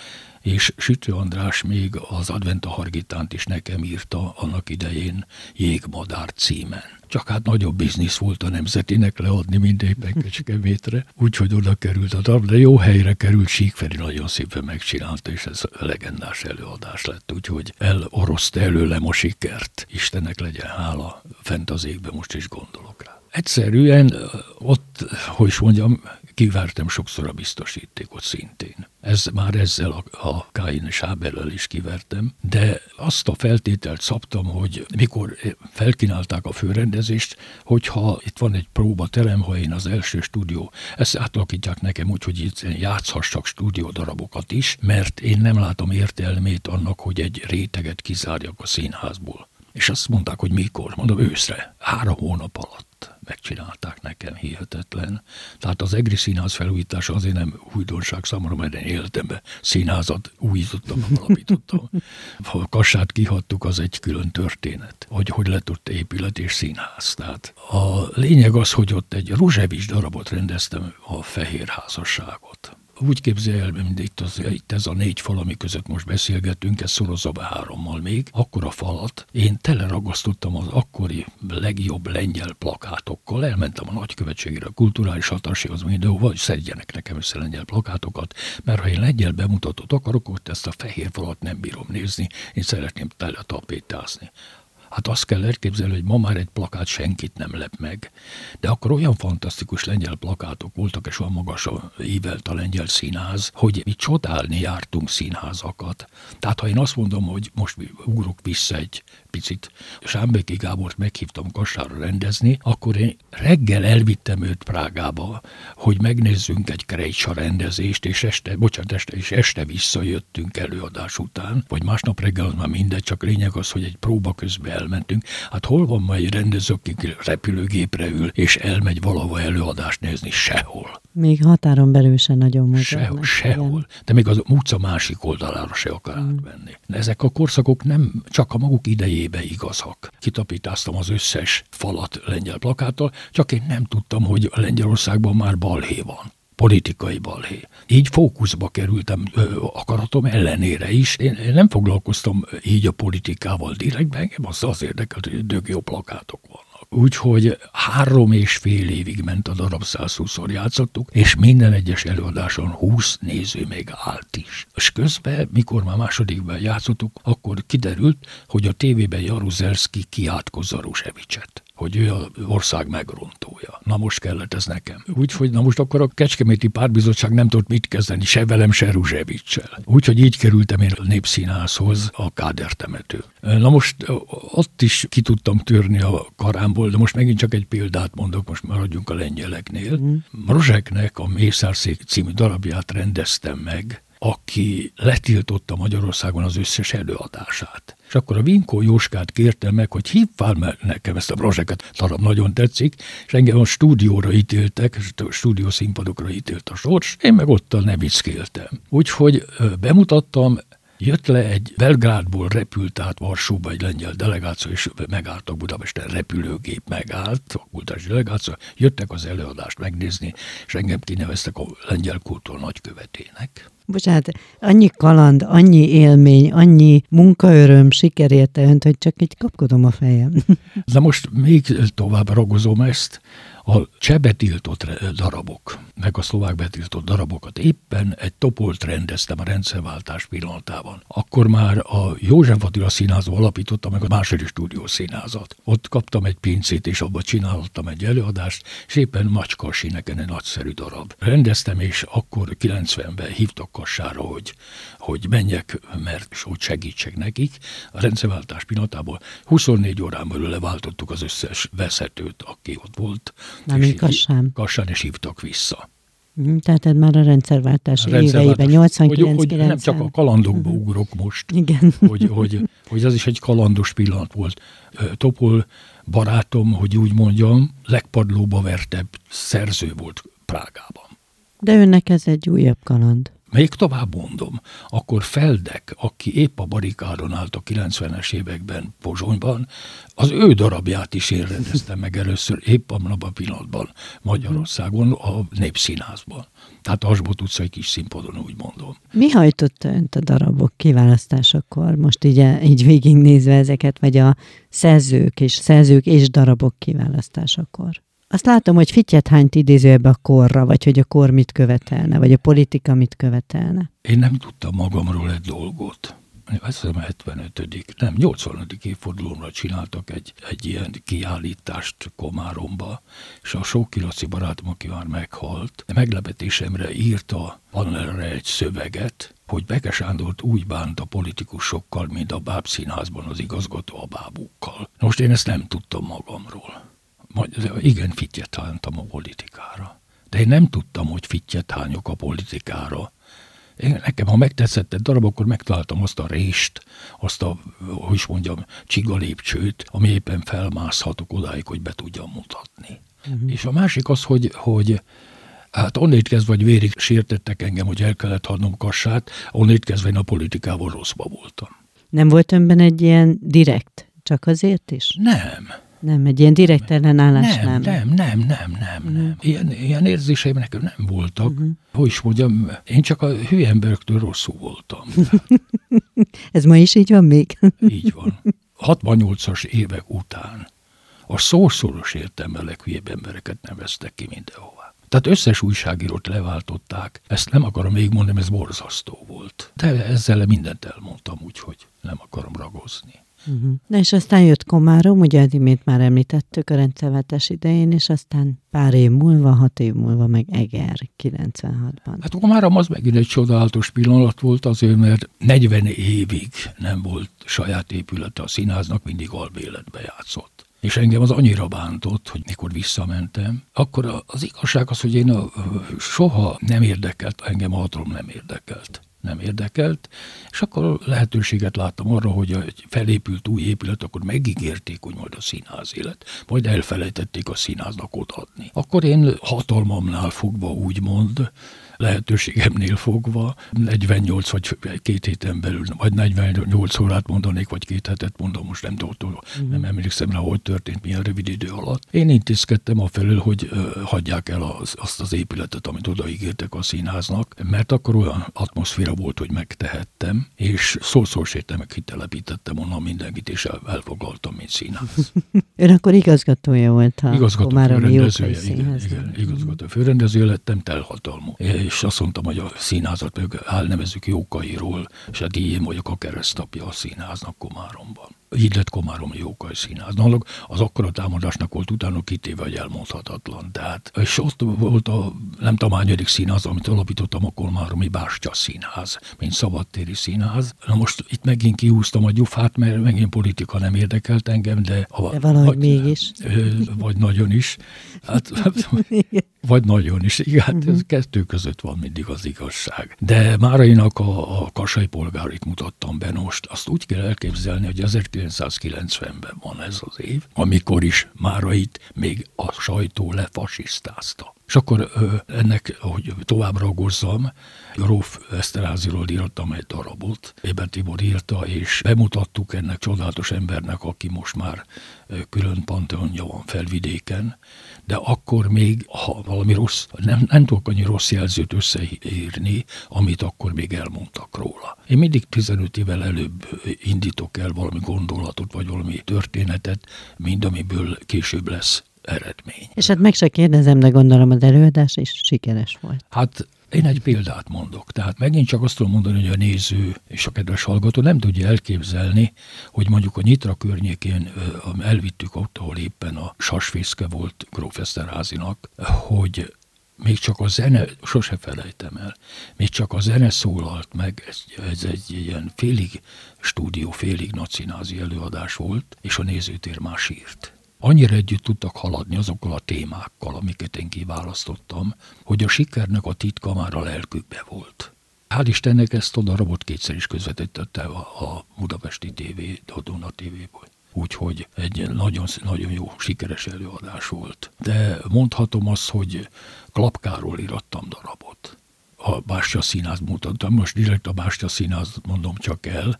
és Sütő András még az Adventa Hargitánt is nekem írta annak idején Jégmadár címen. Csak hát nagyobb biznisz volt a nemzetinek leadni mindéppen Kecskemétre, úgyhogy oda került a darab, de jó helyre került, Síkferi nagyon szépen megcsinálta, és ez legendás előadás lett, úgyhogy eloroszta előlem a sikert. Istennek legyen hála, fent az égbe most is gondolok rá. Egyszerűen ott, hogy is mondjam, Kivártam sokszor a biztosítékot szintén. Ez már ezzel a, a Káin és Ábellel is kivertem, de azt a feltételt szabtam, hogy mikor felkínálták a főrendezést, hogyha itt van egy próbaterem, ha én az első stúdió, ezt átalakítják nekem úgy, hogy itt játszhassak stúdiódarabokat is, mert én nem látom értelmét annak, hogy egy réteget kizárjak a színházból. És azt mondták, hogy mikor? Mondom, őszre, három hónap alatt megcsinálták nekem, hihetetlen. Tehát az EGRI színház felújítása azért nem újdonság számomra, mert én életemben színházat újítottam, alapítottam. Ha a kassát kihattuk, az egy külön történet, hogy hogy lett ott épület és színház. Tehát a lényeg az, hogy ott egy Ruzsevics darabot rendeztem, a Fehér Házasságot úgy képzelj el, mint itt, az, itt ez a négy fal, ami között most beszélgetünk, ez szorozza be hárommal még, akkor a falat én teleragasztottam az akkori legjobb lengyel plakátokkal, elmentem a nagykövetségre, a kulturális határséghoz mindenhova, hogy szedjenek nekem össze lengyel plakátokat, mert ha én lengyel bemutatót akarok, ott ezt a fehér falat nem bírom nézni, én szeretném tele tapétázni. Hát azt kell elképzelni, hogy ma már egy plakát senkit nem lep meg. De akkor olyan fantasztikus lengyel plakátok voltak, és olyan magasra ívelt a lengyel színház, hogy mi csodálni jártunk színházakat. Tehát ha én azt mondom, hogy most ugrok vissza egy picit, Sámbeki Gábort meghívtam Kassára rendezni, akkor én reggel elvittem őt Prágába, hogy megnézzünk egy Krejcsa rendezést, és este, bocsánat, este, és este visszajöttünk előadás után, vagy másnap reggel az már mindegy, csak lényeg az, hogy egy próba közben elmentünk. Hát hol van ma egy rendező, aki repülőgépre ül, és elmegy valahova előadást nézni? Sehol. Még határon belül sem nagyon modern. Sehol, sehol. Igen. De még az utca másik oldalára se akar mm. átvenni. De ezek a korszakok nem csak a maguk idejébe igazak. Kitapítáztam az összes falat lengyel plakáttal, csak én nem tudtam, hogy Lengyelországban már balhé van politikai balhé. Így fókuszba kerültem ö, akaratom ellenére is. Én, én nem foglalkoztam így a politikával direktben, engem az az érdekelt, hogy dög jó plakátok van. Úgyhogy három és fél évig ment a darab, 120-szor játszottuk, és minden egyes előadáson 20 néző még állt is. És közben, mikor már másodikban játszottuk, akkor kiderült, hogy a tévében Jaruzelski kiált Kozarusevicset hogy ő az ország megrontója. Na most kellett ez nekem. Úgyhogy na most akkor a Kecskeméti Párbizottság nem tudott mit kezdeni, se velem, se Ruzsevicsel. Úgyhogy így kerültem én a Népszínházhoz, a Káder temető. Na most ott is ki tudtam törni a karámból, de most megint csak egy példát mondok, most maradjunk a lengyeleknél. Mm. Rozseknek a Mészárszék című darabját rendeztem meg, aki letiltotta Magyarországon az összes előadását. És akkor a Vinkó Jóskát kértem meg, hogy hívvál meg nekem ezt a brozseket, talán nagyon tetszik, és engem a stúdióra ítéltek, a stúdió ítélt a sors, én meg ott a nevickéltem. Úgyhogy bemutattam, Jött le egy Belgrádból repült át Varsóba egy lengyel delegáció, és megálltak Budapesten, repülőgép megállt, a kultúrás delegáció, jöttek az előadást megnézni, és engem kineveztek a lengyel kultúr nagykövetének. Bocsánat, annyi kaland, annyi élmény, annyi munkaöröm, siker érte önt, hogy csak így kapkodom a fejem. De most még tovább ragozom ezt. A cseh betiltott darabok, meg a szlovák betiltott darabokat éppen egy topolt rendeztem a rendszerváltás pillanatában. Akkor már a József Attila színházba alapította meg a második stúdió színházat. Ott kaptam egy pincét, és abban csináltam egy előadást, és éppen Macska Sineken egy nagyszerű darab. Rendeztem, és akkor 90-ben hívtak kassára, hogy, hogy menjek, mert hogy segítsek nekik. A rendszerváltás pillanatából 24 órán belül leváltottuk az összes veszetőt, aki ott volt. Nem Kassán. Kassán, és hívtak vissza. Mhm, tehát ez már a rendszerváltás, a rendszerváltás éveiben, 89 hogy, hogy nem csak a kalandokba uh-huh. ugrok most, Igen. Hogy, hogy, hogy az is egy kalandos pillanat volt. Topol barátom, hogy úgy mondjam, legpadlóba vertebb szerző volt Prágában. De önnek ez egy újabb kaland. Még tovább mondom, akkor Feldek, aki épp a barikádon állt a 90-es években Pozsonyban, az ő darabját is én rendeztem meg először épp abban a pillanatban Magyarországon, a Népszínházban. Tehát Asbot utcai kis színpadon, úgy mondom. Mi hajtotta önt a darabok kiválasztásakor? Most így, így végignézve ezeket, vagy a szerzők és szerzők és darabok kiválasztásakor? Azt látom, hogy fityet hányt idéző ebbe a korra, vagy hogy a kor mit követelne, vagy a politika mit követelne. Én nem tudtam magamról egy dolgot. Azt hiszem 75. nem, 80. évfordulóra csináltak egy, egy ilyen kiállítást Komáromba, és a Sóki Laci barátom, aki már meghalt, meglepetésemre írta panelre egy szöveget, hogy Beke Sándort úgy bánt a politikusokkal, mint a bábszínházban az igazgató a bábukkal. Most én ezt nem tudtam magamról igen fittyet hánytam a politikára. De én nem tudtam, hogy fittyet hányok a politikára. Én, nekem, ha megtetszett egy darab, akkor megtaláltam azt a rést, azt a, hogy is mondjam, csigalépcsőt, ami éppen felmászhatok odáig, hogy be tudjam mutatni. Uh-huh. És a másik az, hogy, hogy Hát onnét kezdve, vagy vérig sértettek engem, hogy el kellett hagynom kassát, onnét kezdve én a politikával rosszba voltam. Nem volt önben egy ilyen direkt, csak azért is? Nem. Nem, egy ilyen direkt ellenállás nem. Nem, nem, nem, nem, nem. Uh-huh. nem. Ilyen, ilyen érzéseim nekem nem voltak. Uh-huh. Hogy is mondjam, én csak a hülye emberektől rosszul voltam. Ez ma is így van még? így van. 68-as évek után a szószoros értelme leghülyebb embereket neveztek ki mindenhová. Tehát összes újságírót leváltották. Ezt nem akarom még mondani, ez borzasztó volt. De ezzel mindent elmondtam, úgyhogy nem akarom ragozni. Uh-huh. Na és aztán jött Komárom, ugye imént már említettük a rendszervetés idején, és aztán pár év múlva, hat év múlva meg Eger 96-ban. Hát Komárom az megint egy csodálatos pillanat volt azért, mert 40 évig nem volt saját épülete a színháznak, mindig albéletbe játszott. És engem az annyira bántott, hogy mikor visszamentem, akkor az igazság az, hogy én a, soha nem érdekelt, engem a hatalom nem érdekelt nem érdekelt, és akkor lehetőséget láttam arra, hogy egy felépült új épület, akkor megígérték, hogy majd a színház élet, majd elfelejtették a színháznak odaadni. Akkor én hatalmamnál fogva úgymond lehetőségemnél fogva 48 vagy két héten belül, vagy 48 órát mondanék, vagy két hetet mondom, most nem tudom, mm. nem emlékszem rá, hogy történt, milyen rövid idő alatt. Én intézkedtem a felől, hogy hagyják el az, azt az épületet, amit odaígértek a színháznak, mert akkor olyan atmoszféra volt, hogy megtehettem, és szó-szó meg kitelepítettem onnan mindenkit, és el, elfoglaltam, mint színház. Ön akkor igazgatója volt a igazgató főrendezője, igen, igen, igazgató főrendezője lettem, telhatalmú és azt mondtam, hogy a színházat meg elnevezük Jókairól, és a díjén vagyok a keresztapja a színháznak Komáromban így lett Komárom Jókai Színház. Náluk az akkora támadásnak volt utána kitéve, hogy elmondhatatlan. Tehát, és ott volt a nem tudom, hányadik színház, amit alapítottam, a Komáromi Bástya Színház, mint szabadtéri színház. Na most itt megint kihúztam a gyufát, mert megint politika nem érdekelt engem, de... A, de valahogy vagy, mégis. Vagy nagyon is. Hát, vagy nagyon is. Igen, hát ez kettő között van mindig az igazság. De Márainak a, a kasai polgárit mutattam be most. Azt úgy kell elképzelni, hogy 1990-ben van ez az év, amikor is Márait még a sajtó lefasisztázta. És akkor ennek, hogy tovább ragozzam, Róf Eszterháziról írtam egy darabot, Éber Tibor írta, és bemutattuk ennek csodálatos embernek, aki most már külön panteonja van felvidéken, de akkor még, ha valami rossz, nem, nem tudok annyi rossz jelzőt összeírni, amit akkor még elmondtak róla. Én mindig 15 évvel előbb indítok el valami gondolatot, vagy valami történetet, mint amiből később lesz eredmény. És hát meg se kérdezem, de gondolom az előadás is sikeres volt. Hát én egy példát mondok. Tehát megint csak azt tudom mondani, hogy a néző és a kedves hallgató nem tudja elképzelni, hogy mondjuk a Nyitra környékén elvittük ott, ahol éppen a sasfészke volt Gróf Eszterházinak, hogy még csak a zene, sose felejtem el, még csak a zene szólalt meg, ez, ez egy ilyen félig stúdió, félig nacinázi előadás volt, és a nézőtér más írt annyira együtt tudtak haladni azokkal a témákkal, amiket én kiválasztottam, hogy a sikernek a titka már a lelkükbe volt. Hál' Istennek ezt a darabot kétszer is közvetítette a, a Budapesti TV, a Duna TV-ból. Úgyhogy egy nagyon, nagyon jó, sikeres előadás volt. De mondhatom azt, hogy Klapkáról írattam darabot. A Bástya Színház mutattam, most direkt a Bástya Színház mondom csak el,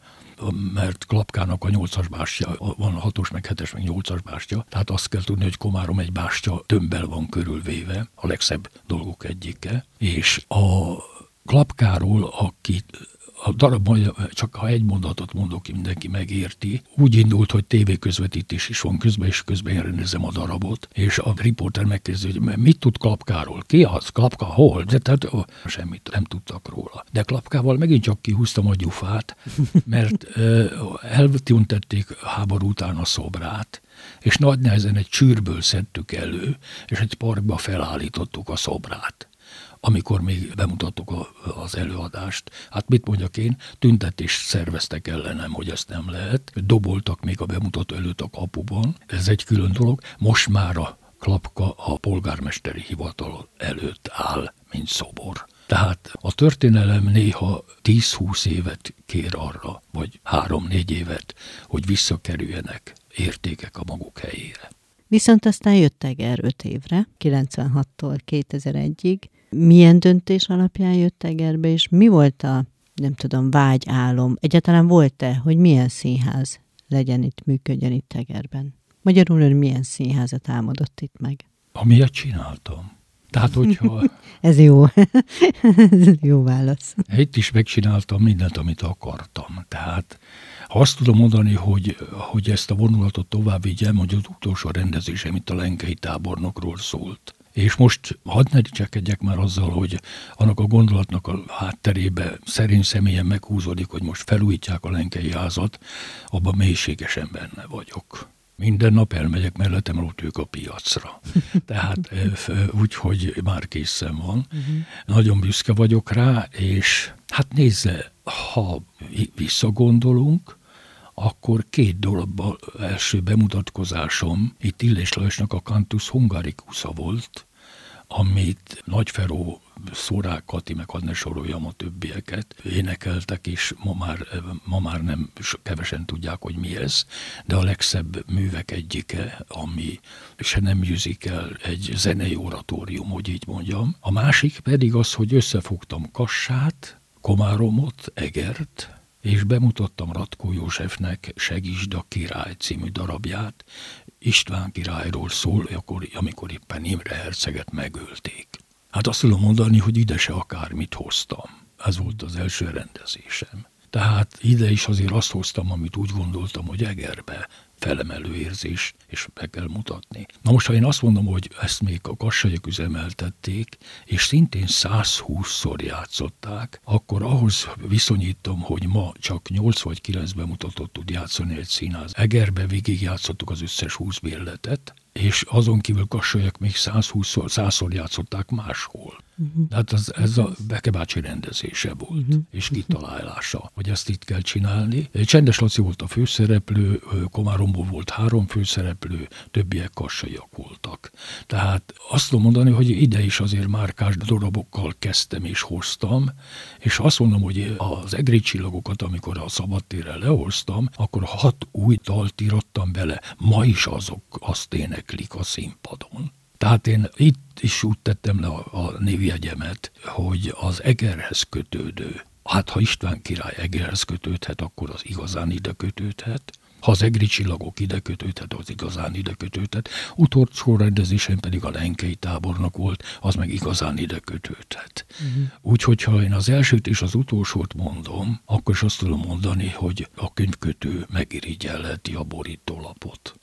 mert Klapkának a nyolcas bástya, van hatos, meg hetes, meg nyolcas bástya, tehát azt kell tudni, hogy Komárom egy bástya tömbbel van körülvéve, a legszebb dolgok egyike, és a Klapkáról, aki a darab, csak ha egy mondatot mondok, mindenki megérti. Úgy indult, hogy tévéközvetítés is van közben, és közben én rendezem a darabot, és a riporter megkérdezi, hogy mit tud Klapkáról? Ki az? Klapka hol? De tehát ó, semmit nem tudtak róla. De Klapkával megint csak kihúztam a gyufát, mert eltüntették háború után a szobrát, és nagy nehezen egy csűrből szedtük elő, és egy parkba felállítottuk a szobrát amikor még bemutattuk a, az előadást. Hát mit mondjak én, tüntetést szerveztek ellenem, hogy ezt nem lehet. Doboltak még a bemutató előtt a kapuban. Ez egy külön dolog. Most már a klapka a polgármesteri hivatal előtt áll, mint szobor. Tehát a történelem néha 10-20 évet kér arra, vagy 3-4 évet, hogy visszakerüljenek értékek a maguk helyére. Viszont aztán jött Eger 5 évre, 96-tól 2001-ig, milyen döntés alapján jött Egerbe, és mi volt a, nem tudom, vágy, álom? Egyáltalán volt-e, hogy milyen színház legyen itt, működjön itt Egerben? Magyarul ön milyen színházat álmodott itt meg? Amilyet csináltam. Tehát, hogyha... Ez jó. Ez jó válasz. Itt is megcsináltam mindent, amit akartam. Tehát ha azt tudom mondani, hogy, hogy ezt a vonulatot tovább vigyem, hogy az utolsó rendezésem itt a Lenkei tábornokról szólt. És most hadd ne dicsekedjek már azzal, hogy annak a gondolatnak a hátterébe szerint személyen meghúzódik, hogy most felújítják a lenkei házat, abban mélységesen benne vagyok. Minden nap elmegyek mellettem, ott ők a piacra. Tehát úgy, hogy már készen van. Uh-huh. Nagyon büszke vagyok rá, és hát nézze, ha visszagondolunk, akkor két dologban első bemutatkozásom itt Illés Lajosnak a Cantus Hungaricus volt, amit Nagyferó, Szórák Kati, meg hadd ne soroljam a többieket, énekeltek, és ma már, ma már nem kevesen tudják, hogy mi ez, de a legszebb művek egyike, ami se nem el egy zenei oratórium, hogy így mondjam. A másik pedig az, hogy összefogtam Kassát, Komáromot, Egert, és bemutattam Ratkó Józsefnek Segítsd a király című darabját, István királyról szól, amikor éppen Imre herceget megölték. Hát azt tudom mondani, hogy ide se akármit hoztam. Ez volt az első rendezésem. Tehát ide is azért azt hoztam, amit úgy gondoltam, hogy Egerbe felemelő érzés, és be kell mutatni. Na most, ha én azt mondom, hogy ezt még a kassaiak üzemeltették, és szintén 120-szor játszották, akkor ahhoz viszonyítom, hogy ma csak 8 vagy 9 bemutatott tud játszani egy színház. Egerbe végig játszottuk az összes 20 bérletet, és azon kívül kassaiak még 120-szor, 100-szor játszották máshol. Uh-huh. Tehát az, ez a Beke bácsi rendezése volt, uh-huh. és kitalálása, hogy ezt itt kell csinálni. Csendes Laci volt a főszereplő, Komáromból volt három főszereplő, többiek kassaiak voltak. Tehát azt tudom mondani, hogy ide is azért márkás darabokkal kezdtem és hoztam, és azt mondom, hogy az egri csillagokat, amikor a szabadtérre lehoztam, akkor hat új dalt írottam bele. Ma is azok azt éneklik a színpadon. Tehát én itt is úgy tettem le a, a névjegyemet, hogy az Egerhez kötődő, hát ha István király Egerhez kötődhet, akkor az igazán ide kötődhet, ha az egri csillagok ide kötődhet, az igazán ide kötődhet. Utolsó rendezésen pedig a lenkei tábornak volt, az meg igazán ide kötődhet. Uh-huh. Úgyhogy ha én az elsőt és az utolsót mondom, akkor is azt tudom mondani, hogy a könyvkötő megirigyelleti a borítólapot.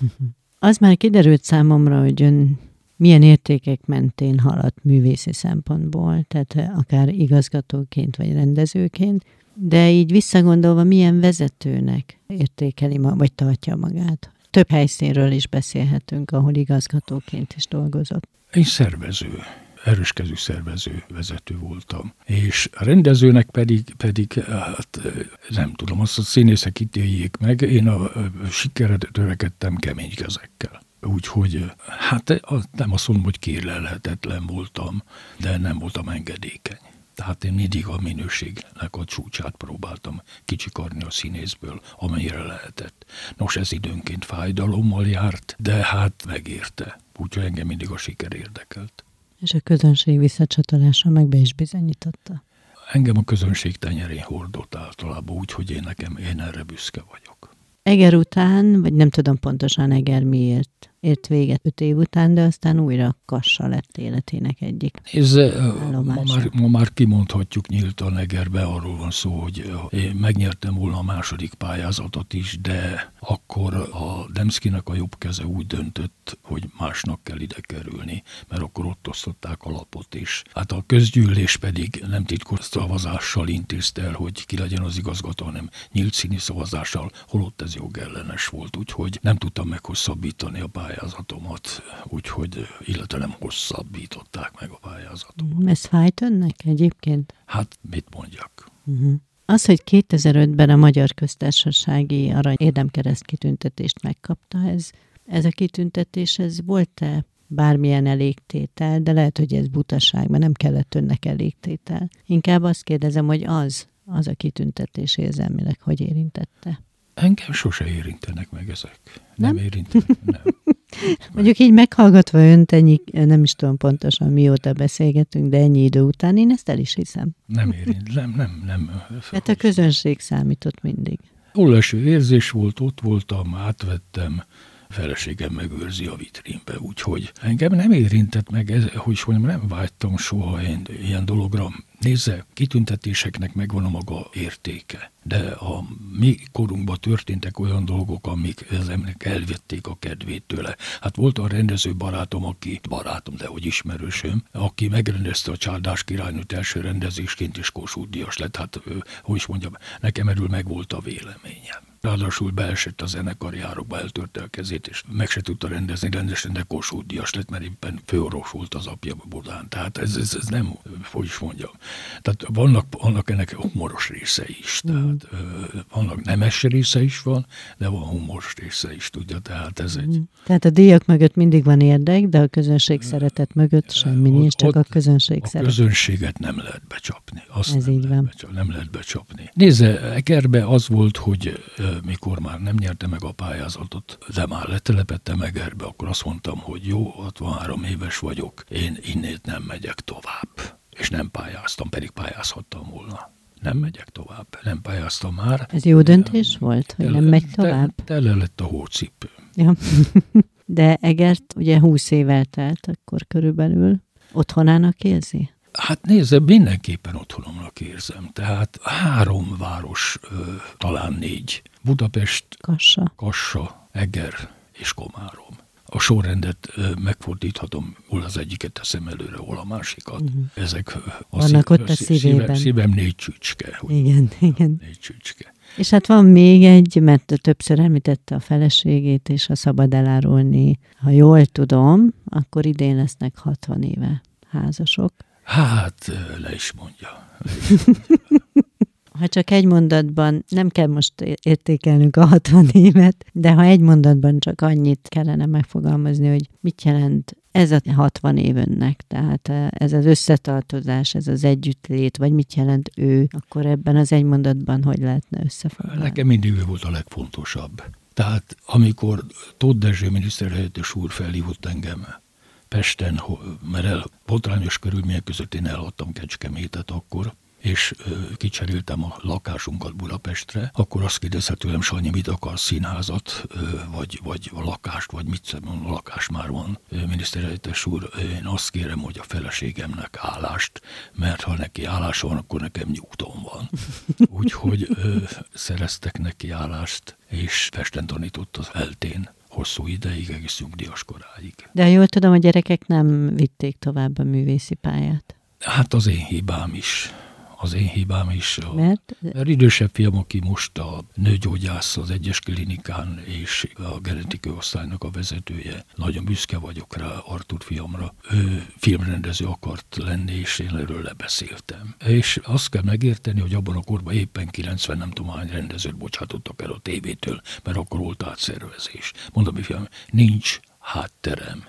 Az már kiderült számomra, hogy ön milyen értékek mentén haladt művészi szempontból, tehát akár igazgatóként vagy rendezőként, de így visszagondolva milyen vezetőnek értékeli ma, vagy tartja magát. Több helyszínről is beszélhetünk, ahol igazgatóként is dolgozott. Egy szervező erőskező szervező vezető voltam. És a rendezőnek pedig, pedig hát, nem tudom, azt a színészek ítéljék meg, én a sikerre törekedtem kemény kezekkel. Úgyhogy hát nem azt mondom, hogy kérlelhetetlen voltam, de nem voltam engedékeny. Tehát én mindig a minőségnek a csúcsát próbáltam kicsikarni a színészből, amennyire lehetett. Nos, ez időnként fájdalommal járt, de hát megérte. Úgyhogy engem mindig a siker érdekelt. És a közönség visszacsatolása meg be is bizonyította. Engem a közönség tenyerén hordott általában, úgyhogy én nekem, én erre büszke vagyok. Eger után, vagy nem tudom pontosan Eger miért ért véget öt év után, de aztán újra Kassa lett életének egyik Ez, ma, már, ma már kimondhatjuk nyíltan Egerbe, arról van szó, hogy én megnyertem volna a második pályázatot is, de akkor a Demszkinek a jobb keze úgy döntött, hogy másnak kell ide kerülni, mert akkor ott osztották a lapot is. Hát a közgyűlés pedig nem titkos szavazással intézte el, hogy ki legyen az igazgató, hanem nyílt színi szavazással, holott ez jogellenes volt, úgyhogy nem tudtam meghosszabbítani a pályázatot pályázatomat, úgyhogy illetve nem hosszabbították meg a pályázatomat. Ez fájt önnek egyébként? Hát mit mondjak? Uh-huh. Az, hogy 2005-ben a Magyar Köztársasági Arany Érdemkereszt kitüntetést megkapta, ez, ez a kitüntetés, ez volt-e bármilyen elégtétel, de lehet, hogy ez butaság, mert nem kellett önnek elégtétel. Inkább azt kérdezem, hogy az, az a kitüntetés érzelmileg hogy érintette? Engem sose érintenek meg ezek. Nem, nem érintenek, nem. Mondjuk így meghallgatva önt ennyi, nem is tudom pontosan mióta beszélgetünk, de ennyi idő után én ezt el is hiszem. Nem érint, nem, nem, nem. Hát a közönség számított mindig. Óriási érzés volt, ott voltam, átvettem, feleségem megőrzi a vitrínbe, úgyhogy engem nem érintett meg, ez, hogy mondjam, nem vágytam soha én ilyen dologra. Nézze, kitüntetéseknek megvan a maga értéke, de a mi korunkban történtek olyan dolgok, amik az emberek elvették a kedvét tőle. Hát volt a rendező barátom, aki, barátom, de hogy ismerősöm, aki megrendezte a Csárdás királynőt első rendezésként, és Kossuth Díjas lett. Hát, hogy is mondjam, nekem erről meg volt a véleményem. Ráadásul beesett a zenekarjárokba, eltörte a kezét, és meg se tudta rendezni rendesen, de Kossuth Díjas lett, mert éppen főorvos volt az apja Budán. Tehát ez, ez, ez nem, hogy is mondjam. Tehát vannak, vannak ennek humoros része is. Mm. Tehát vannak nemes része is van, de van humoros része is, tudja. Tehát ez egy... Mm. Tehát a díjak mögött mindig van érdek, de a közönség szeretet mögött semmi ott, nincs, csak a közönség a szeretet. közönséget nem lehet becsapni. Azt ez nem így lehet van. Becsapni, nem lehet becsapni. Nézze, Egerbe az volt, hogy mikor már nem nyerte meg a pályázatot, de már letelepettem Egerbe, akkor azt mondtam, hogy jó, 63 éves vagyok, én innét nem megyek tovább. És nem pályáztam, pedig pályázhattam volna. Nem megyek tovább, nem pályáztam már. Ez jó döntés volt, hogy nem megy tovább? Tele lett a hócipő. Ja. De Egert ugye 20 év eltelt akkor körülbelül. Otthonának érzi? Hát nézze, mindenképpen otthonomnak érzem. Tehát három város, talán négy. Budapest, Kassa, Kassa Eger és Komárom. A sorrendet megfordíthatom, hol az egyiket teszem előre, hol a másikat. Uh-huh. Ezek a szív, ott a szívében. Szívem, szívem négy csücske. Igen, igen. Négy csücske. És hát van még egy, mert többször említette a feleségét, és ha szabad elárulni, ha jól tudom, akkor idén lesznek 60 éve házasok. Hát, le is mondja. Le is mondja. ha csak egy mondatban, nem kell most értékelnünk a 60 évet, de ha egy mondatban csak annyit kellene megfogalmazni, hogy mit jelent ez a 60 év önnek, tehát ez az összetartozás, ez az együttlét, vagy mit jelent ő, akkor ebben az egy mondatban hogy lehetne összefoglalni? Nekem mindig ő volt a legfontosabb. Tehát amikor Tóth Dezső miniszterhelyettes úr felhívott engem Pesten, mert el, botrányos körülmények között én eladtam Kecskemétet akkor, és kicseréltem a lakásunkat Budapestre, akkor azt kérdezte tőlem, Sanyi, mit akar színházat, vagy, vagy a lakást, vagy mit szem, a lakás már van. Miniszterhelyettes úr, én azt kérem, hogy a feleségemnek állást, mert ha neki állása van, akkor nekem nyugtom van. Úgyhogy ö, szereztek neki állást, és Pesten tanított az eltén hosszú ideig, egész nyugdíjas koráig. De jól tudom, a gyerekek nem vitték tovább a művészi pályát. Hát az én hibám is az én hibám is. A, Mert? mert idősebb fiam, aki most a nőgyógyász az egyes klinikán és a genetikai osztálynak a vezetője, nagyon büszke vagyok rá, Artur fiamra. Ő filmrendező akart lenni, és én erről lebeszéltem. És azt kell megérteni, hogy abban a korban éppen 90 nem tudom hány rendezőt bocsátottak el a tévétől, mert akkor volt átszervezés. Mondom, fiam, nincs hátterem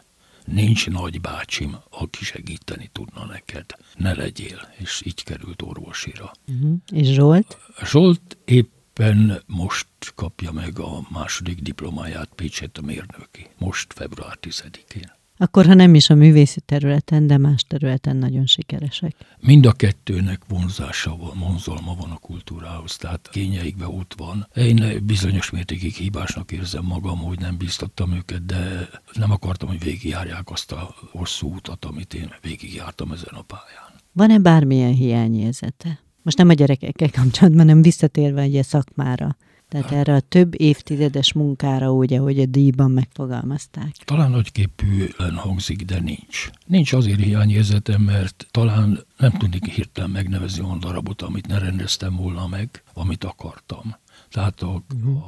nincs nagybácsim, aki segíteni tudna neked. Ne legyél. És így került orvosira. Uh-huh. És Zsolt? Zsolt éppen most kapja meg a második diplomáját Pécset a mérnöki. Most február 10-én. Akkor, ha nem is a művészi területen, de más területen nagyon sikeresek. Mind a kettőnek vonzása van, vonzalma van a kultúrához, tehát kényeikben ott van. Én bizonyos mértékig hibásnak érzem magam, hogy nem bíztattam őket, de nem akartam, hogy végigjárják azt a hosszú utat, amit én végigjártam ezen a pályán. Van-e bármilyen hiányérzete? Most nem a gyerekekkel kapcsolatban, hanem visszatérve egy szakmára. Tehát hát. erre a több évtizedes munkára, úgy, ahogy a díjban megfogalmazták. Talán nagyképűen hangzik, de nincs. Nincs azért hiányérzetem, mert talán nem tudnék hirtelen megnevezni olyan darabot, amit ne rendeztem volna meg, amit akartam. Tehát a, uh-huh.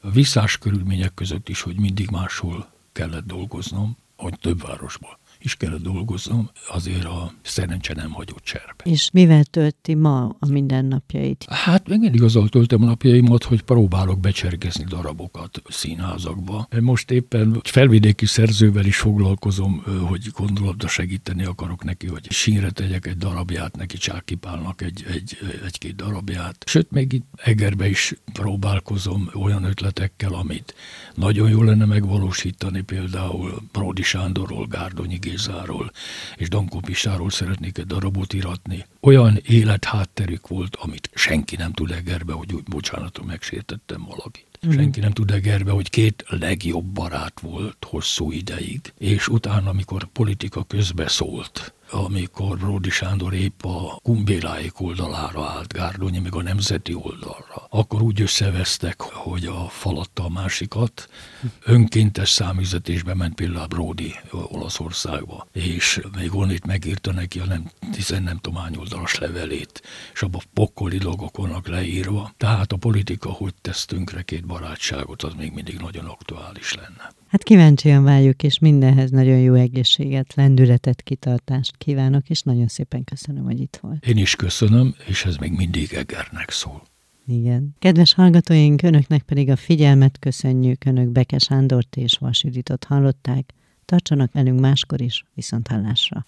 a visszás körülmények között is, hogy mindig máshol kellett dolgoznom, hogy több városból is kellett dolgoznom, azért a szerencse nem hagyott cserbe. És mivel tölti ma a mindennapjait? Hát még mindig azzal töltöm a napjaimat, hogy próbálok becsergezni darabokat színházakba. Most éppen felvidéki szerzővel is foglalkozom, hogy gondolatba segíteni akarok neki, hogy sínre tegyek egy darabját, neki Csákipálnak egy, egy, egy-két darabját. Sőt, még itt Egerbe is próbálkozom olyan ötletekkel, amit nagyon jó lenne megvalósítani, például Pródi Sándorról, Gárdonyi Gézáról és Dankó Pistáról szeretnék egy darabot iratni. Olyan élethátterük volt, amit senki nem tud egerbe, hogy úgy bocsánatom, megsértettem valakit. Mm. Senki nem tud egerbe, hogy két legjobb barát volt hosszú ideig, és utána, amikor politika közbe szólt, amikor Bródi Sándor épp a kumbéláik oldalára állt, Gárdonyi meg a nemzeti oldalra, akkor úgy összevesztek, hogy a falatta a másikat. Önkéntes számüzetésbe ment például Bródi Olaszországba, és még onnét megírta neki a nem, tizen nem tudom hány oldalas levelét, és abban pokoli dolgok vannak leírva. Tehát a politika hogy tesz tönkre két barátságot, az még mindig nagyon aktuális lenne. Hát kíváncsian várjuk, és mindenhez nagyon jó egészséget, lendületet, kitartást kívánok, és nagyon szépen köszönöm, hogy itt volt. Én is köszönöm, és ez még mindig Egernek szól. Igen. Kedves hallgatóink, önöknek pedig a figyelmet köszönjük, önök Beke Sándort és Vas Juditot hallották. Tartsanak velünk máskor is, viszont hallásra.